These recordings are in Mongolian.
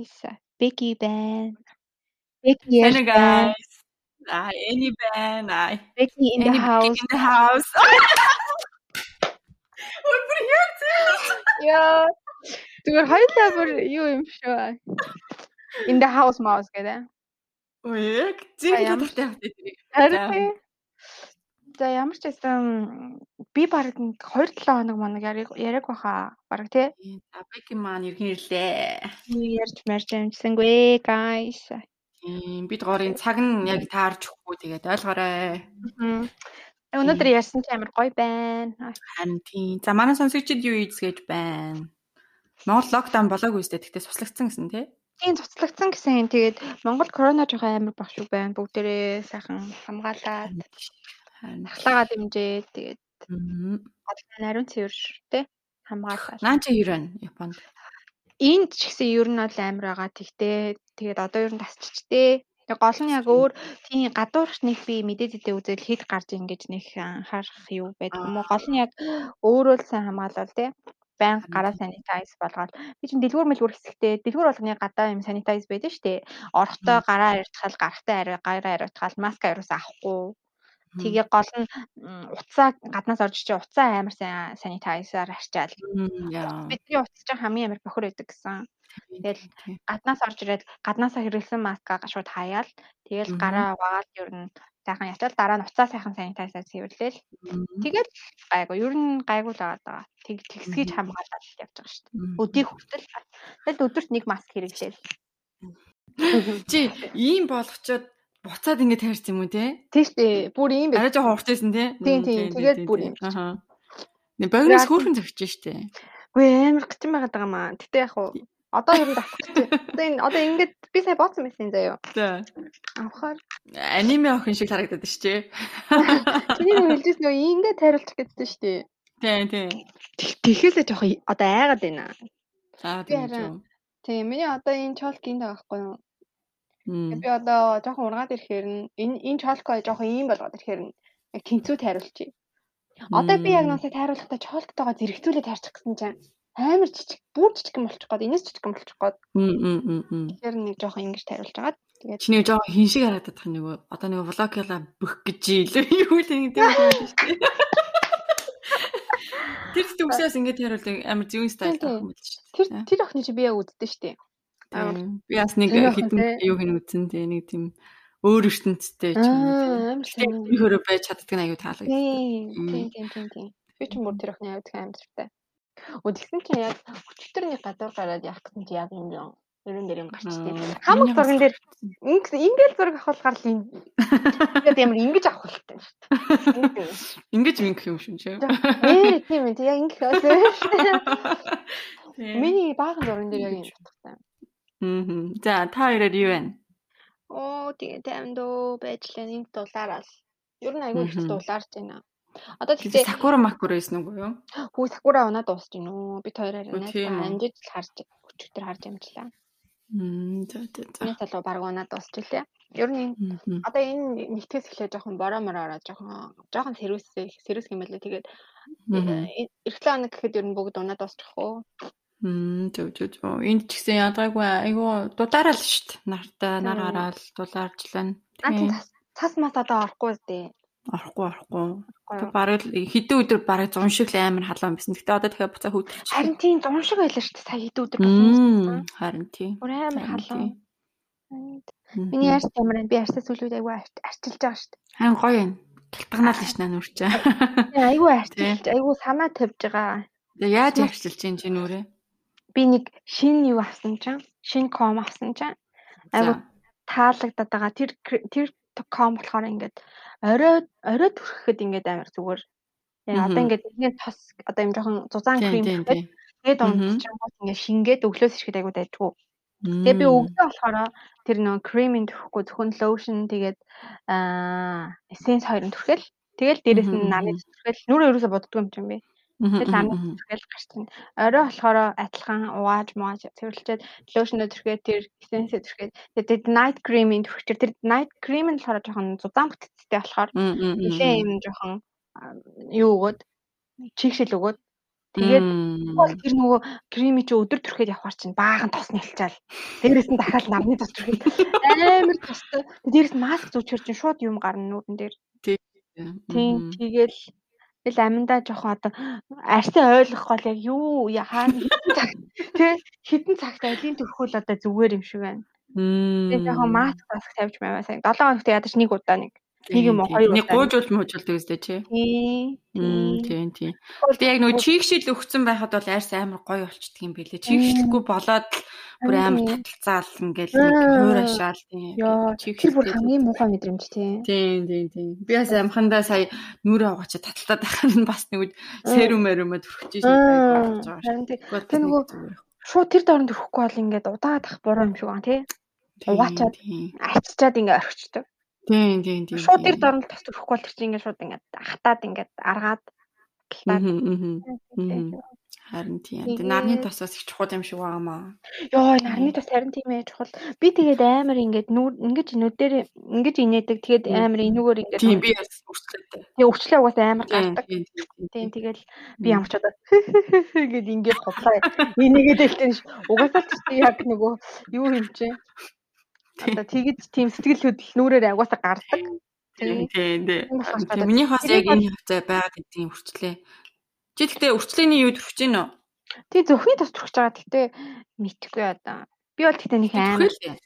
guys. Becky байна. Becky Hello ярьж байна. guys. Ah, Any байна. Ah, Becky in the Any house. in the house. Ой, бүр яа Яа. Зүгээр хоёулаа бүр юу юм шүү. In the house mouse гэдэг. Ой, яг зэрэг ямар За ямар ч байсан би баг 2 7 хоног яриг яриаг баха. Баг тий. За Беки маань иргэн ирлээ. Ярьж марж амжсангүй guys. Бид горын цаг нь яг таарч өгөхгүй тэгээд ойлгоорой. Мгм. Өнөөдөр ярьсан чи амар гоё байна. Харин тийм. За манай сонсогчид юу ийцгээж байна? Монгол локдаун болоогүй үстэй. Тэгтээ суслагдсан гэсэн тий. Тийм цуцлагдсан гэсэн. Тэгээд Монгол корона жоохон амар багш байна. Бүгдээрээ сайхан хамгаалаад, Харин. ахлагаа дэмжээд тэгээд ариун цэвэр тий хамгаалаад. Наа чи юу вэ? Японд. Энд ч гэсэн ер нь бол амар байгаа. Тэгтээ тэгээд одоо ер нь тасчихжээ. Тэг гол нь яг өөр тийм гадуурх нэг би мэдээд идэ үзэл хэд гарч ингэж нэг анхаарах юу байдаг юм уу? Гол нь яг өөрөө л сайн хамгаалал тий. Баян гараа санитайз болгоод би чинь дэлгүүр мэлгүүр хэсэгтээ дэлгүүр болгоны гадаа юм санитайз байдаг шүү дээ. Орохдоо гараа арилтгал, гарахтаа арай гараа арилтгал, маска ерөөс авахгүй. Тэгээ гол нь уцаа гаднаас орж чи уцаа амар сайн санитайзаар арчаал. Бидний утас чинь хамгийн амар бохор байдаг гэсэн. Тэгэл гаднаас орж ирээд гаднаасаа хэрэглэсэн маскаа шууд хаяал. Тэгэл гараа угаал ер нь сайхан ячаал дараа нь уцаа сайхан санитайзаар цэвэрлээл. Тэгэл гайгүй ер нь гайгүй л байгаа даа. Тэг тэгсгийж хамгаалаад явж байгаа шүү дээ. Өдийг хүртэл. Тэгэл өдөрт нэг маск хэрэглээл. Чи ийм болгочоод буцаад ингэ таарч юм уу те? Тийш дээ. Бүр ийм байх. Арай жоохон уртайсан те? Тийм, тийм. Тэгээд бүр юм. Аха. Нэг Яг- хөөрхөн зөгч штэ. Үгүй амар гिचэн байгаад байгаа маа. Гэтэ яг уу одоо ер нь давах гэж. Одоо энэ одоо ингэж би сая бооцсон байсан юм заяа. За. Авахаар Аниме охин шиг харагдаад штэ. чиний хэлжсэн нөө ингэ тариулчих гэдсэн шүү дээ. Тийм, тийм. Тэхээсээ жоох одоо айгаад байна. Би тийм. Тийм миний одоо энэ чолк энд байгаа байхгүй юу? Би одоо жоохон ургаад ирэхээр нь энэ энэ чолко жоохон ийм болгоод ирэхээр нь яг тэнцүү тайруулчих. Одоо би яг насаа тайруулахдаа чолктойгоо зэрэгцүүлээд тайрчих гэсэн чинь амар жижиг, бүр жижиг юм болчих гээд энэс жижиг юм болчих гээд тэгэхээр нэг жоохон ингэж тайруулж агаад тэгээд Чиний жоохон хин шиг харагдаад байгаа нөгөө одоо нөгөө влогла бөх гэж илүү юу л ингэ тийм юм шүү дээ. Тэр зүгсээс ингэ тариулдаг амар зүүн таах юм биш. тэр Тийм. тэр охины чи би яг үздэг штеп. Амар. Би бас нэг хитэн юу хин үзэн тий нэг тийм өөр ертөнцтэй ч юм уу. би хөрөө байж чаддаг нь аюу таалагддаг. Тийм, тийм, тийм, тийм. Би ч бүр тэр охины авдаг. Өө тэгсэн чинь яг өчтөрний гадуур гараад явах гэсэн чи яг юм юм. Ерөн дээр юм гарчтэй. Хамаг зурган дээр ингээл зураг авахлахаар л юм. Тэгээд ямар ингэж авах хэрэгтэй шүү дээ. Ингэж минх юм шүү чи. Ээ тийм ээ яг ингэ хөөсөө. Тийм. Миний баахан зурган дээр яг юм утгатай. Мгм. За та хоёроор юу вэ? Оо тэгээ тайван дөө байж лээ нэг дулаараас. Ер нь айгүй их дулаарч байна. Одоо тэгтээ сакура макура байсан уу юу? хүү сакура унаа дуусч байна уу? Бид хоёр Өө, арай тийм үү? амжиж л харж өчигдөр харж амжлаа. Мм за за за. Миний талуу баг унаа дуусч илээ. Ер нь одоо энэ нэгтгэс эхлээ жоохон бороо мороо ороод жоохон жоохон сэрүүс юм байлаа. Тэгээд эртлээ хоног гэхэд ер нь бүгд унаа дуусчих уу? Мм зөв зөв зөв. Энд ч гэсэн ядаагүй айгу дулаараа л дээ. Нартаа нар хараад дулаарчлаа. Аа цас мас одоо орохгүй дээ. Орохгүй орохгүй. Бараг хэдэн өдөр бараг 100 шиг л амар халуун байсан. Гэтэ одоо дахиад буцаа хөвдөлч. Харин тийм зун шиг байлаа шүү дээ. Сая хэд өдөр болсон юм харин тийм. Бүр амар халуун. Миний ямар байна? Би арьсаа сүлүүд айгүй арч- арчилж байгаа шүү дээ. Харин гоё юм. Талтгнаал нь ш наа нүрчээ. Айгүй арчилж, айгүй санаа тавьж байгаа. Яаж арчилж чинь чи нүрээ? Би нэг шин юу авсан чинь, шин ком авсан чинь За. таалагдаад байгаа. Тэр тэр ком болохоор ингээд орой орой төрөхөд ингээд амар зүгээр. Одоо ингээд нэг тос одоо юм жоохон зузаан крем тийм. тэгээд унтчихсан ингээд шингээд өглөөс ирэхэд айгүй дайжгүй. Тэгээ би Мм. өгдөө болохоор тэр нөө кремийн төрөхгүй зөвхөн лошн тэгээд аа эссенс хоёр нь түрхэл тэгэл дээрэс нь мгм. намыг түрхэл нүрээ ерөөсө боддгоо юм чинь би. Тэгэл намыг мгм. түрхэл гарчна. Орой болохоор адилхан угааж мууж цэвэрлжээд лошноо түрхээд тэр эссенсээ түрхээд тэгээд night cream-ийн түрхчээр тэр night cream нь болохоор жоохон зузаан бүтцтэй болохоор нэлээ юм жоохон юу өгөөд чигшил өгөөд Тэгээд бол тэр нөгөө креми чи өдөр төрхөд явахаар чинь баахан тос нэлчээл. Дээрээс нь дахиад нарны тос төрхөд амар тостой. Дээрээс маск зүчгэр чинь шууд юм гарна нүрэн дээр. Тийм тэгэл Тэгэл аминдаа жоохон одоо арьсаа ойлгох гол яг юу хаана хитэн цаг тий хитэн цагт алийн төрхөл одоо зүгээр юм шиг байна. Тэгээ жоохон Мм. маск маск тавьж байваа сайн. 7 хоногт ядаж нэг удаа нэг. Нэг юм хоёр Нэг гуйжуул муужуулдаг үстэй чи. Тийм. Тийм. тийм. Гэтэ яг нөгөө чигшил өгцөн байхад бол арьс амар гоё болчдөг юм бэлээ. Чигшлэхгүй болоод бүр амар таталцаал ингээл нэг Аа. хуурашаал тийм. Тэр бүр хамгийн муухай мэдрэмж тийм. Тийм тийм тийм. Би бас амхандаа сая нүрээ угаачаа таталтаад байхад нь бас нэг серум мерумэд хүрч ийш нэг байг болж байгаа. Тэр нөгөө шууд тэр дорн төрөхгүй бол ингээд удаад ах буруу юм шиг байна тий. угаачаад Аччаад ингээд орхичдаг. Тийм тийм тийм. Шууд тэр дорн тас төрөхгүй бол тэр чинь ингээд шууд ингээд хатаад ингээд аргаад. Мгм. Харин тийм. Тэгээ нарны тосоос их чухал юм шиг байгаамаа. Йоо, нарны тас харин тийм ээ чухал. Би тэгээд амар ингээд нүүр ингэж нүдээр ингэж инээдэг. Тэгээд амар энүүгээр ингээд Тийм би бас үргэлжлэдэг. Тэгээ өвчлөө угаасаа амар Тийм гардаг. тийм тийм. Тийм тэгэл би ямар ч одоо гэд ингээд хотлоо. Энийгээд хэлтэн ш. Угаасаа ч тийм яг нөгөө юу юм чи. Одоо тэгэж тийм сэтгэл хөдлөл нүрээр агуусаа гардаг. Тийм Тийм. тийм Тийм тийм. Миний хас яг энэ хавцаа байгаад идэв үрчлээ. Чи тэгтээ үрчлээний юу төрөж гин үү? тий зөвхөн тус төрж байгаа. Гэтэ мэдхгүй одоо. Би бол тэгтээ нэг амар Төрхөлээ.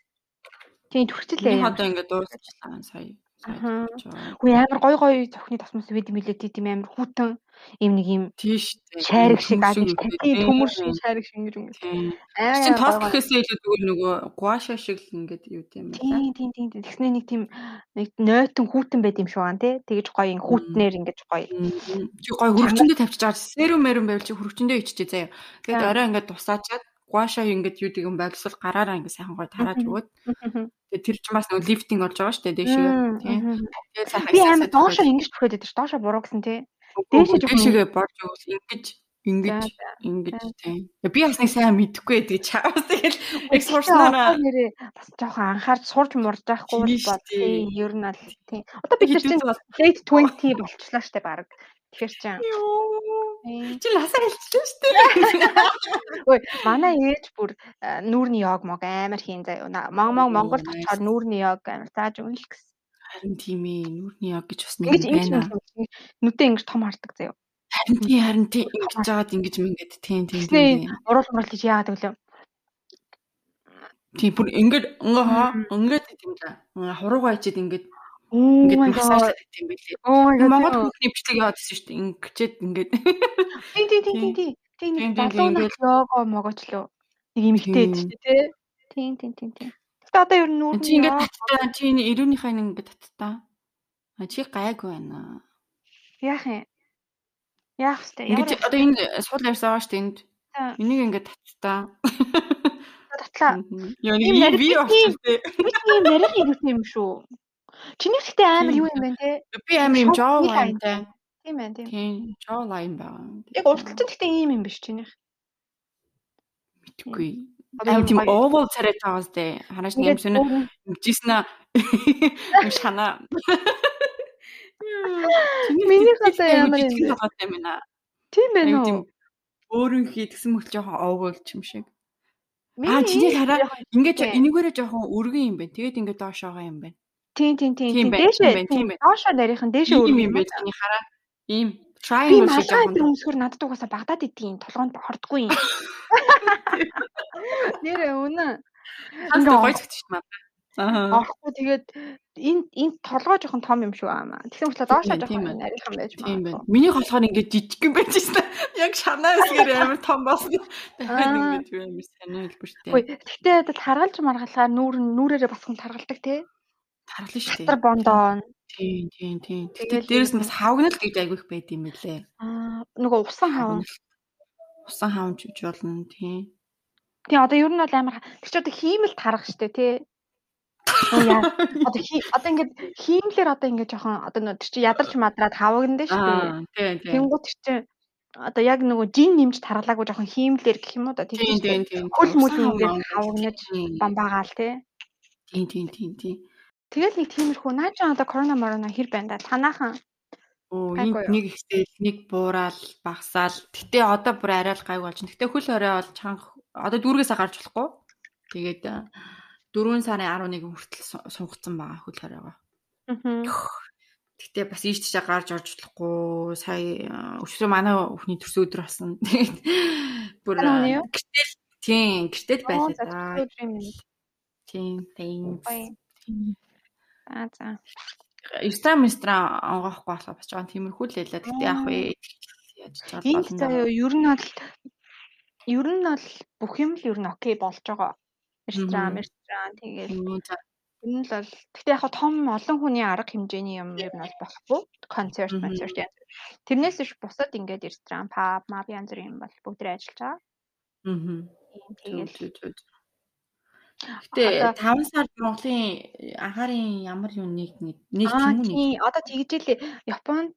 тий төрчлээ. Миний одоо ингээд дуусчлаа сая. Хүү амар гой гой зөвхний тосмос бид юм билээ тийм амар хүүтэн юм нэг юм Тийш. шайраг шиг тийм тийм төмөр шиг шайраг шиг ингэж ингэж. Тийм. Аа Чин тоос гэхээсээ илүү зүгээр нөгөө гуаша шиг л ингээд юу юм бэ? Тийм тийм тийм тийм. Тэгснэ нэг тийм нэг нойтон хүүтэн байд юм шиг байна тий. Тэгэж гоё ин хүүтнэр ингэж гоё. Чи гой хөрөгчөндөө тавьчих жаа. Серум мерум байвал чи хөрөгчөндөө иччихээ заяа. Тэгээд орой ингээд тусаачаад гуаша ингээд юу гэдэг юм байгсвал гараараа ингээд сайхан гой тарааж өгөөд. Тэгээд тэр ч бас нөгөө лифтинг болж байгаа шүү дээ дэшээ. Тийм. Тэгээд сайхан Би амар доошоо ингэж байдаг ш. Доошоо буруу гэсэн тий. Дээшээ дээшээгээ борж өгвөл ингэж За, ингэж тийм. Би бас нэг сайн мэдхгүй байдаг чаас тэгэл нэрээ бас жоохон анхаарч сурж мурж байхгүй Тийм бол шүү дээ. тий ер нь аль тий. Одоо бид чинь late 20 болчихлоо штэ баг. Тэгэхээр чинь. Чи ласаа хэлчихлээ шүү дээ. Ой, манай ээж бүр э, нүүрний йог мог амар хийн заяа. На- Мон мон Монголд очиод нүүрний йог амар зааж өгнө л гэсэн. Харин тийм ээ. Нүрний яг гэж бас нэг байна. нүдээ ингэж том хардаг заяа. Харин тий харин тий ингэж жагаад ингэж мингээд тийм тийм тийм. Тэгснээ тийм. уруул муруул гэж яагаад өглөө. Тийм бүр хаа Мм. ингээд тийм да. Хуруугаа ичээд ингээд Oh ингээд массаж хийх юм билээ. Монгол хүүхний бичлэг яваад байсан шүү дээ. Ингээд ингээд тийм тийм тийм. Тийм Тийм, нэг тийм, залуу тийм, нах йога могочлоо. Нэг эмэгтэй Тийм. шүү дээ тий. Тийм тийм тийм. Гэтэ одоо ер нь чи нүүрний ингээд таттай чи энэ ирүүнийхээ нэг ингээд таттай. А чи гайгүй байна. яах юм? Яах вэ? Ингээд одоо энэ суул ярьсан байгаа шүү дээ. Энд энийг ингээд таттай. татлаа. Яа нэг би нарийн- болчихсон тий. Тийм ярих хэрэгтэй юм шүү. Чиний гэхдээ амар юу юм бэ те? Би амир юм жоо нэг лаймтай. Тийм байна тийм. Тийм, жоо лайм байгаа. Яг урталчин гэхдээ ийм юм биш чинийх. мэдгүй. Юм тийм овол царай таагаас дээ. Харааш нэг юм аа. Юм шана. Минийх одоо ямар юм бэ? байгаа юм. Тийм байна уу? тийм өөрөн хий тэгсэн мөл жоохон оволч юм шиг. Миний Аа чиний хараа Тийм. энэгээрээ жоохон өргөн юм байна. Тэгээд ингээд доошоогоо юм байна. Тийм тийм тийм дээшээ доошоо нарийнхан дээшээ өргөн юм юм байна. Чиний хараа. Ийм Би triangle шиг жоохон. дээр өмсгөр надад угаасаа Багдад идэв толгоонд хордгүй юм. Нэрээ үнэ. Хааст Ингээ гоё Орохгүй тэгээд энэ энэ толгой жоохон том юм шүү аа. Тэгсэн мэт Тийм, тийм жоохон нарийнхан байж Тийм байна. магадгүй. Миний болохоор ингээд жижиг юм байж шээ. Яг шанаа эсгээр амар том болсон. Дахиад ингээд юу амар сониулбэртэй. Үгүй гэхдээ бол харгалж маргалахаар нүүр нүүрээрээ басхан таргалдаг те. Тарлаа шүү Хатар дээ. бондоо. Тийм, тийм, тийм. Тэгэл Тэгтээ дээрэс нь бас хавгнал гэж айгүйх байд юм лээ. Аа нөгөө усан хаван. Усан хавж үж болно тийм. Тийм одоо ер нь бол амар тэр чи одоо хиймэл тарах штэ те. Оо. Одоо одоо ингээд хиймлэр одоо ингээд жоохон одоо нөө чи ядарч мадраад. Аа, тийм, тийм. Тэнгуут тэр чи одоо яг нөгөө жин нэмж таргалаагүй жоохон хиймлэр гэх юм уу да Тийм, тийм. Хөл мөл ингээд Тийм, бамбаагаал те. Тийм, тийм, тийм, тийм. Тэгэл нэг тиймэрхүү наа чи одоо корона морона хэр байна да танаахан Гайгүй энд нэг ихсэл нэг буурал багсаал. Гэтэ одоо бүр арай л гайг болж байна. Гэтэ хөл хорой бол чанга одоо дүүргээсээ гарч болохгүй. Тэгээд 4 сарын 11 хүртэл су- сунгацсан байгаа хөл хоройгоо. Мгм. Гэтэ бас ийш тийшээ гарч орж болохгүй. Сая өчигдөр манай өхний төрсөн өдөр болсон. Тэгээд бүр гэртэл тийм гэртэл байлаа. Тийм тийм. Аа за. Инстаграм инстаграм онгоохгүй болохоор бас жоохон тиймэрхүү л ялаа. Гэтэ яах вэ? Яаж ч болно. заяа ер нь бол ер нь бол бүх юм л ер нь окей болж байгаа. Ресторан, ресторан тэгээд нь л бол гэхдээ яг том олон хүний арга хэмжээний юм нь бол болохгүй. Концерт, концерт янз бүр. Тэрнээс биш бусад ингээд ресторан, паб, маб янз бүрийн юм бол бүгд ажиллаж байгаа. Зүг Тэгээд. Гэтэ Одоо- 5 сард Монголын анхаарын ямар юм нэг нэг нэг Аа тийм одоо тэгжээлээ Японд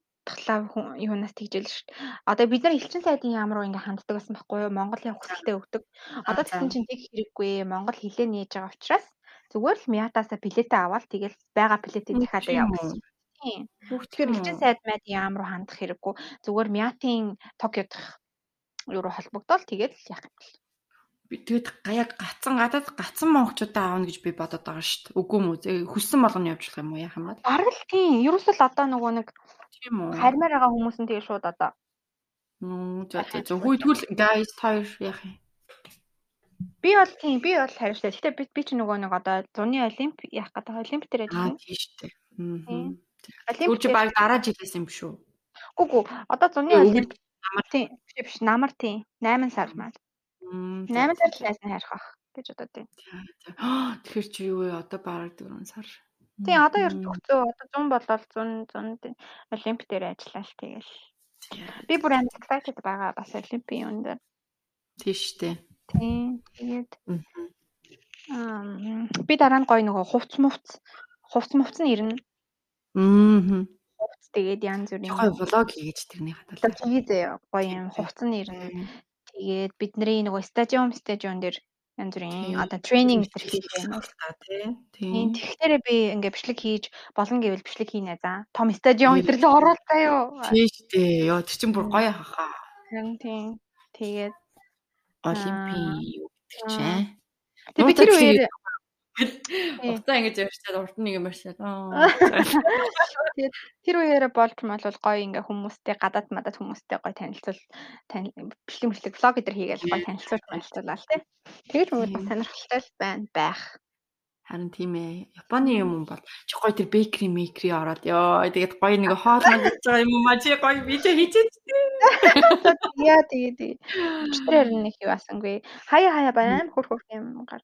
хүн юунаас тэгжээл шүү дээ. Одоо бид нар элчин сайдын яам руу ингээ ханддаг байсан байхгүй юу? Монголын хүсэлтэд өгдөг. Одоо тэгсэн чинь тэг хэрэггүй. Монгол хилээ нээж байгаа учраас зүгээр л Мятаасаа билетээ аваад тэгэл байгаа билетээ Үгүй дахиад явах. Тийм. Юм элчин сайд майд яам руу хандах хэрэггүй. Зүгээр Мятын Токио дахь юу руу холбогдоод тэгэл яах юм бэл. Би тэгэд гаяг гацсан гадаад гацсан монголчуудаа аавна гэж би бодоод байгаа шүү дээ. Үгүй юм уу? Хүссэн болгоно явуулах юм уу? Яах юм бэ? Бараг л тийм. Ерөөсөө л одоо нөгөө нэг Тийм үү? харьмаар байгаа хүмүүс нь тэгээ шууд одоо Нуу за за. Хүй тэгвэл guys хоёр яах юм? Би бол тийм би бол хариуцлаа. Гэтэ би би ч нөгөө нэг одоо зуны олимп яах гэдэг олимп дээр Аа ажиллана. тийм шүү дээ. Аа. Олимп чи баг дараа жилээс юм биш үү? Үгүй одоо зуны олимп намар тийм биш намар тийм 8 сар маа. Мм, 8 сар л найз нь харих ах гэж одоо тийм. Аа тэгэхээр чи юу вэ? Одоо бараг 4 сар. Тийм одоо ер нь төгсөө одоо 100 болол 100 100 олимп дээр ажиллаа л тэгэл. Би бүр амар excited байгаа бас олимпийн юм дээр. Тийм шүү дээ. Тийм тэгээд ам, би дараа нь гоё нөгөө хувц мувц хувц мувц нь ирнэ. Мм. Хувц тэгээд янз бүрийн Гой влог хийж тэрний тэгээ зөө гоё юм хувц нь ирнэ. Тэгээд бидний нөгөө стадиум стадиум дээр янз бүрийн одоо тренинг юм. та тий. Тийм тэгэхээр би ингээ бичлэг хийж болно гэвэл бичлэг хийнэ за. Том стадиум дээр л ороод заяо. Тийм шүү дээ. Йоо тэр чинь бүр гоё хахаа. Харин тийм. Тэгээд Олимпийн юу гэдэг чинь. тэг би тэр үеэр Утаа ингэж ярьчаад урд нь юм ярьчаад. Аа. тэр үеэр болж мал бол гоё ингээ хүмүүстэй гадаад мадад хүмүүстэй гоё танилцуул бичлэг бичлэг влог гэдэр хийгээл гоё танилцуулж танилцуулаад тий. Тэгэж мөн сонирхолтой байна байх. Харин тийм ээ. Японы юм бол чи гоё тэр бейкери мейкери ороод ёо тэгээд гоё нэг хоол хийж байгаа юм аа чи гоё видео хийчихэд. Яа тэгээ тэгээ. Өчтөр нэг юу асангүй. Хаяа хаяа байна хөр хөр юм гар.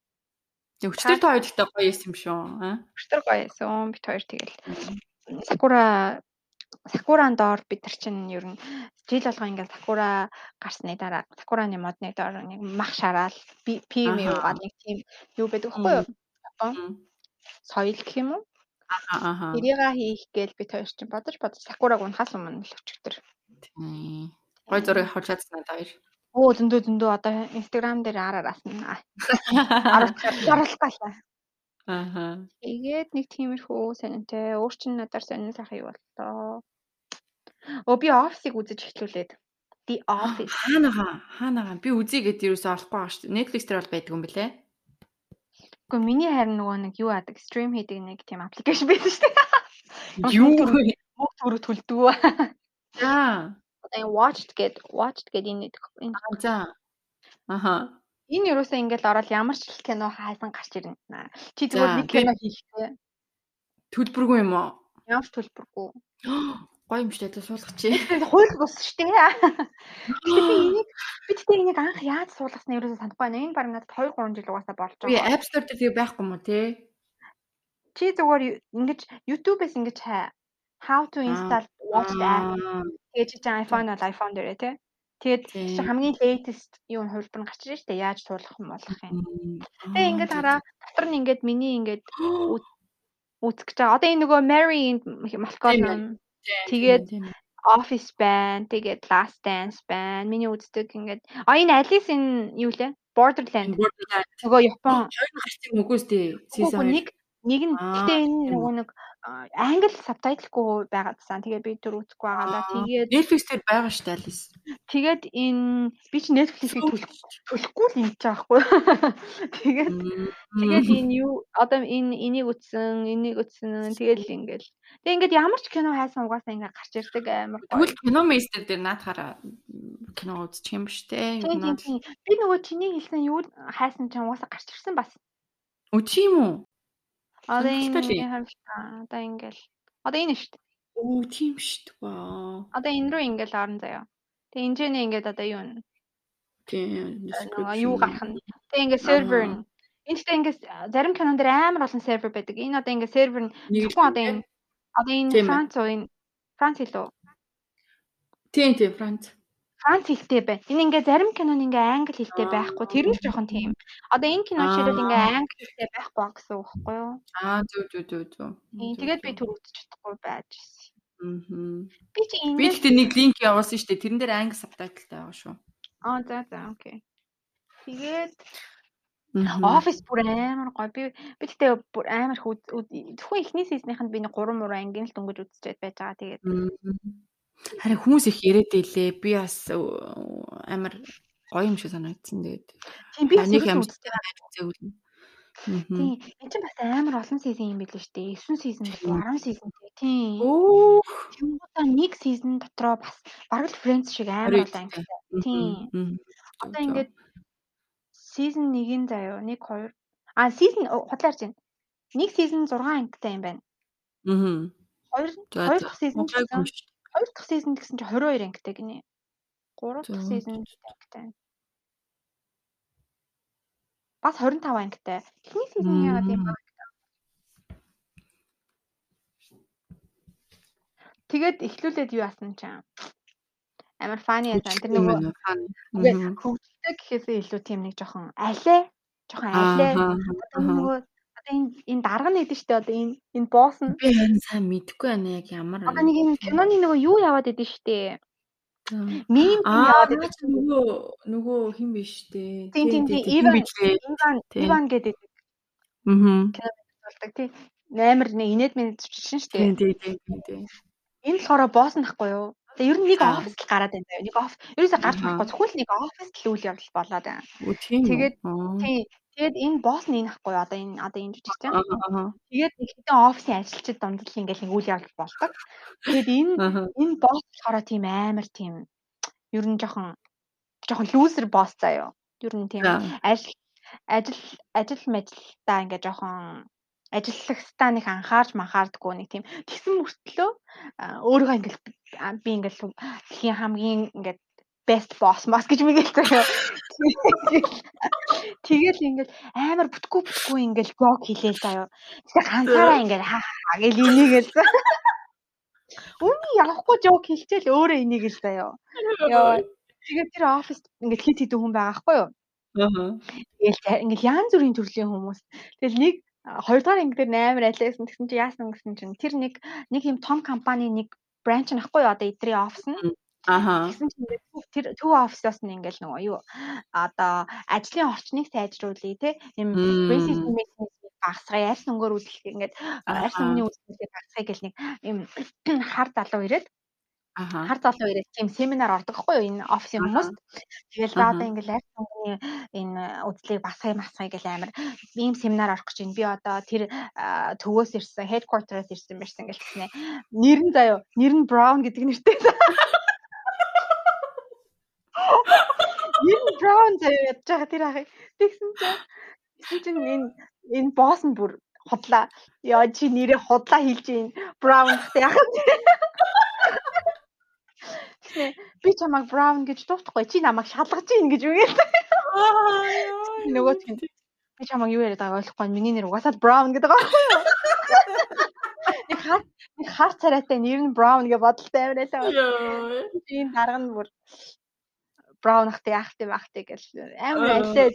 Өчтөр та хоёр ихтэй гоё юм шүү. Аа. Өчтөр гоё байсан. Бид хоёр тэгэл Сакура Сакуран доор бид нар чинь ер нь жил болго ингээд Сакура гарсны дараа Сакураны модны доор нэг мах шараал пим Аха. юугаад нэг тийм юу байдаг байхгүй юу? Соёл гэх юм уу? Аа. Тэрийга хийх гээл бид хоёр чинь бодож бодож Сакураг унахаас өмнө л өчтөр. Тийм. Гой зураг авах чадсан надад хоёр. Оо зөндөө зөндөө одоо Instagram дээр араараас нь аруулах галаа. Аа. Тэгээд нэг тиймэрхүү сонинтэй өөр чин надаар сонирхол ах юу боллоо. Өө би офисыг үзэж эхлүүлээд. The Office. Хаанагаа хаанагаа би үзье гэдээ юусоо олохгүй байгаа шүү. Netflix дээр бол байдаг юм бэлээ. Гэхдээ миний харин нөгөө нэг юу яадаг стрим хийдэг нэг тийм аппликейшн байсан шүү дээ. Юу? Мөнгө төрөв төлдөг. За. Одоо энэ watched гэд watched гэд энэ энэ За. Аха. энэ юусаа ингээл ороод ямар ч кино хайсан гарч ирнэ. Чи зүгээр нэг би- кино хийхдээ Төлбөргүй юм уу? ямар төлбөргүй. Гоё юм дээ суулгах чи. Хууль бус. Гэхдээ би энийг бид тэ энийг анх яаж суулгасна ерөөсөө санахгүй байна. Энэ баг надад 2 3 жил угаасаа болж Би байгаа. App Store дээр байхгүй юм уу те? Чи зүгээр ингэж YouTube-ээс ингэж хай. How to install watch the app гэж чи iPhone бол iPhone дээрээ тий. Тэгээд чи хамгийн latest юу хувилбар нь гарч ирж штэ яаж суулгах юм болох юм. Тэгээ ингээд хараа дотор нь ингээд миний ингээд үзэх гэж байгаа. Одоо энэ нөгөө Mary Malcolm. Тэгээд Office байна. Тэгээд Last Dance байна. Миний үздэг ингээд а энэ Alice энэ юу лээ? Borderland. Нөгөө Япон хоёр гарсан юм үгүй сте. Season нэг Нэг нь гэтээ энэ нөгөө нэг англи сабтайтлгүй байгаадсан. Тэгээд би түр үзэхгүй байгаадаа. Аа, Тэгээд Netflix дээр байгаа шүү дээ Alice. тэгээд энэ би чи Netflix-ийг төлөхгүй л ингэж байгаа байхгүй. Тэгээд тэгээд энэ юу одоо энэ энийг үтсэн, энийг үтсэн. Тэгээд л ингээл. Тэгээд ингээд ямар ч кино хайсан угаасаа ингээд гарч ирдэг амар. Тэгвэл киномейстер дээр наадахаараа кино үзчих юм тийм тийм. Би нөгөө чиний хэлсэн юу хайсан ч угаасаа гарч ирсэн бас. Үгүй юм уу? Одоо энэ л. харамсаа. Одоо ингээл. Одоо энэ шүү дээ. Оо, тийм шүү дээ. Вау. Одоо энэ рүү ингээл орон заяа. Тэгээ энэ жиний ингээд одоо юу нэ? Тийм. Юу гарах нь. Тэгээ ингээд сервер нь. Энэ гэхдээ ингээд зарим кинон дээр амар олон сервер байдаг. Энэ одоо ингээд сервер нь зөвхөн одоо энэ одоо энэ. Франц уу энэ Франц илүү. Тийм тийм Франц. Франц хэлтэй байна. Энэ ингээ зарим кинон ингээ англи хэлтэй байхгүй. Тэр нь жоохон тийм. Одоо энэ кино ширэл ингээ англи хэлтэй байхгүй ба гэсэн үг байхгүй юу? Аа зүг зүг зүг. Тийм. Тэгээд би үзэж чадахгүй байж ирсэн. Аа. Би чи Би энэ гэхдээ нэг линк явуулсан шүү дээ. Тэрэн дээр англи сабтайтлтай байгаа шүү. Аа за за окей. Тэгээд офис бүр амар гоё. Би би тэгтээ бүр амар их зөвхөн эхний сизонийханд би нэг 3 мураа ангийн л дөнгөж үзчихэд байж байгаа. Тэгээд. Харин хүмүүс их яриад байлээ. Би бас амар гоё юм шиг санагдсан. Тэгээд тийм би нэг юм. Мгм. Тийм. Энд чинь бас амар олон сизон юм билээ шүү дээ. 9 сизон Тийм. болов 10 сизонтэй. Тийм. Оо. Тэнгуудаа нэг сизон дотроо бас бараг л Friends шиг амар олон ангитай. Тийм. Одоо ингээд season 1-ийн заяа 1 2 а season худлаарч байна. Нэг season 6 ангитай юм байна. Мгм. Хоёр хоёр дахь гэсэн шүү. Хоёр дахь season гэсэн чинь 22 ангитай гинэ. Гурав дахь season ангитай. Бас 25 ангитай. Эхний season яагаад юм бэ? Тэгээд эхлүүлээд юу яасан чинь амар фаны яасан. Тэр нөгөө хөгжөлтэй гэхээсээ илүү тийм нэг жоохон алей жоохон алей нөгөө одоо энэ энэ дарга нь идэв штэ одоо энэ энэ босс нь. Би сайн мэдэхгүй байна яг ямар одоо нэг энэ киноны нөгөө юу яваад идэв штэ? Мим аа яваад идэв нөгөө нөгөө хин биш үү тийм тийм тийм Иван Иван гэдэг мм болдог тийм амар нэг инээд мэд чинь штэ. Тийм тийм тийм энэ болохоор босс нахгүй юу? Тэгээ ер нь нэг офис л гараад байна. Нэг офис. Ерөөсө гарч болохгүй. Зөвхөн нэг офис л үйл явдал болоод байна. Тэгээд-. Тий. Тэгээд энэ босс нь энэ ахгүй? Одоо энэ одоо энэ жижиг чинь. Аа, аа, Тэгээд нэг хэдэн офисын ажилчид дундал ингээл үйл явдал болдог. Тэгээд энэ энэ босс болохоор тийм амар тийм ер нь жоохон жоохон лүүзер босс заяа. Ер нь тийм ажил ажил ажил мэжилтаа ингээ жоохон ажиллагчдаа нэг анхаарч манхаардгүй нэг тийм тэгсэн мөртлөө өөрийгөө ингээл би ингээл дэлхийн хамгийн ингээд best boss mas гэж мэгэл заяа. Тэгэл ингээл амар бүтггүй бүтггүй ингээл жок хийлээ заяа. Тэгээ ганцаараа ингээл хаа хаа гэл инээгээл. Үний явахгүй жок хийлчээл өөрөө инээгээл заяа. Яа. Тэгээд тэр оффист ингээд хит хит хүн байгаа хгүй юу? Аа. Тэгэл ингээл янз бүрийн төрлийн хүмүүс. Тэгэл нэг хоёрдугаар анги дээр амар айлсан гэсэн чи яасан гэсэн чинь тэр нэг нэг юм том компани нэг бранч нахгүй юу одоо эдрийн офис нь Аха. гэсэн чинь тэр төв офисоос нь ингээл нөгөө юу одоо ажлын орчныг сайжруулъя те. Юм racism mekanism багасгая арьс өнгөөр үзлэх ингээд арьс өнгөний үзлэлийг багасгая гэл нэг юм хар залуу ирээд. Аха. хар залуу ирээд тийм семинар ордог хгүй юу энэ офисын хүмүүст. Тэгэл за одоо ингээл арьс өнгөний энэ үзлийг басгая масгая гэл амар ийм семинар орох гэж байна. Би одоо тэр төвөөс ирсэн headquarters ирсэн байсан гэл тэгснэ нэр нь заяо нэр нь brown гэдэг нэртэй Нэр нь brown заяо ядж байгаа тэр ахыг. Тэгсэн чинь тэгсэн чинь энэ энэ босс нь бүр худлаа. Яа чи нэрээ худлаа хэлж ийн. Brown гэдэг яах вэ? Тэгснэ би чамайг brown гэж дуутахгүй чи намайг шалгаж ийн гэж үгээд нөгөө тийм би чамайг юу яриад байгааг ойлгохгүй. Миний нэр угаасаа brown гэдэг байхгүй юу? Нэг хар нэг хар царайтай нэр нь brown гэж бодолтой амиралаа энэ дарга нь бүр brown ахтай яахтай бахтай гэл амар Аа. алээ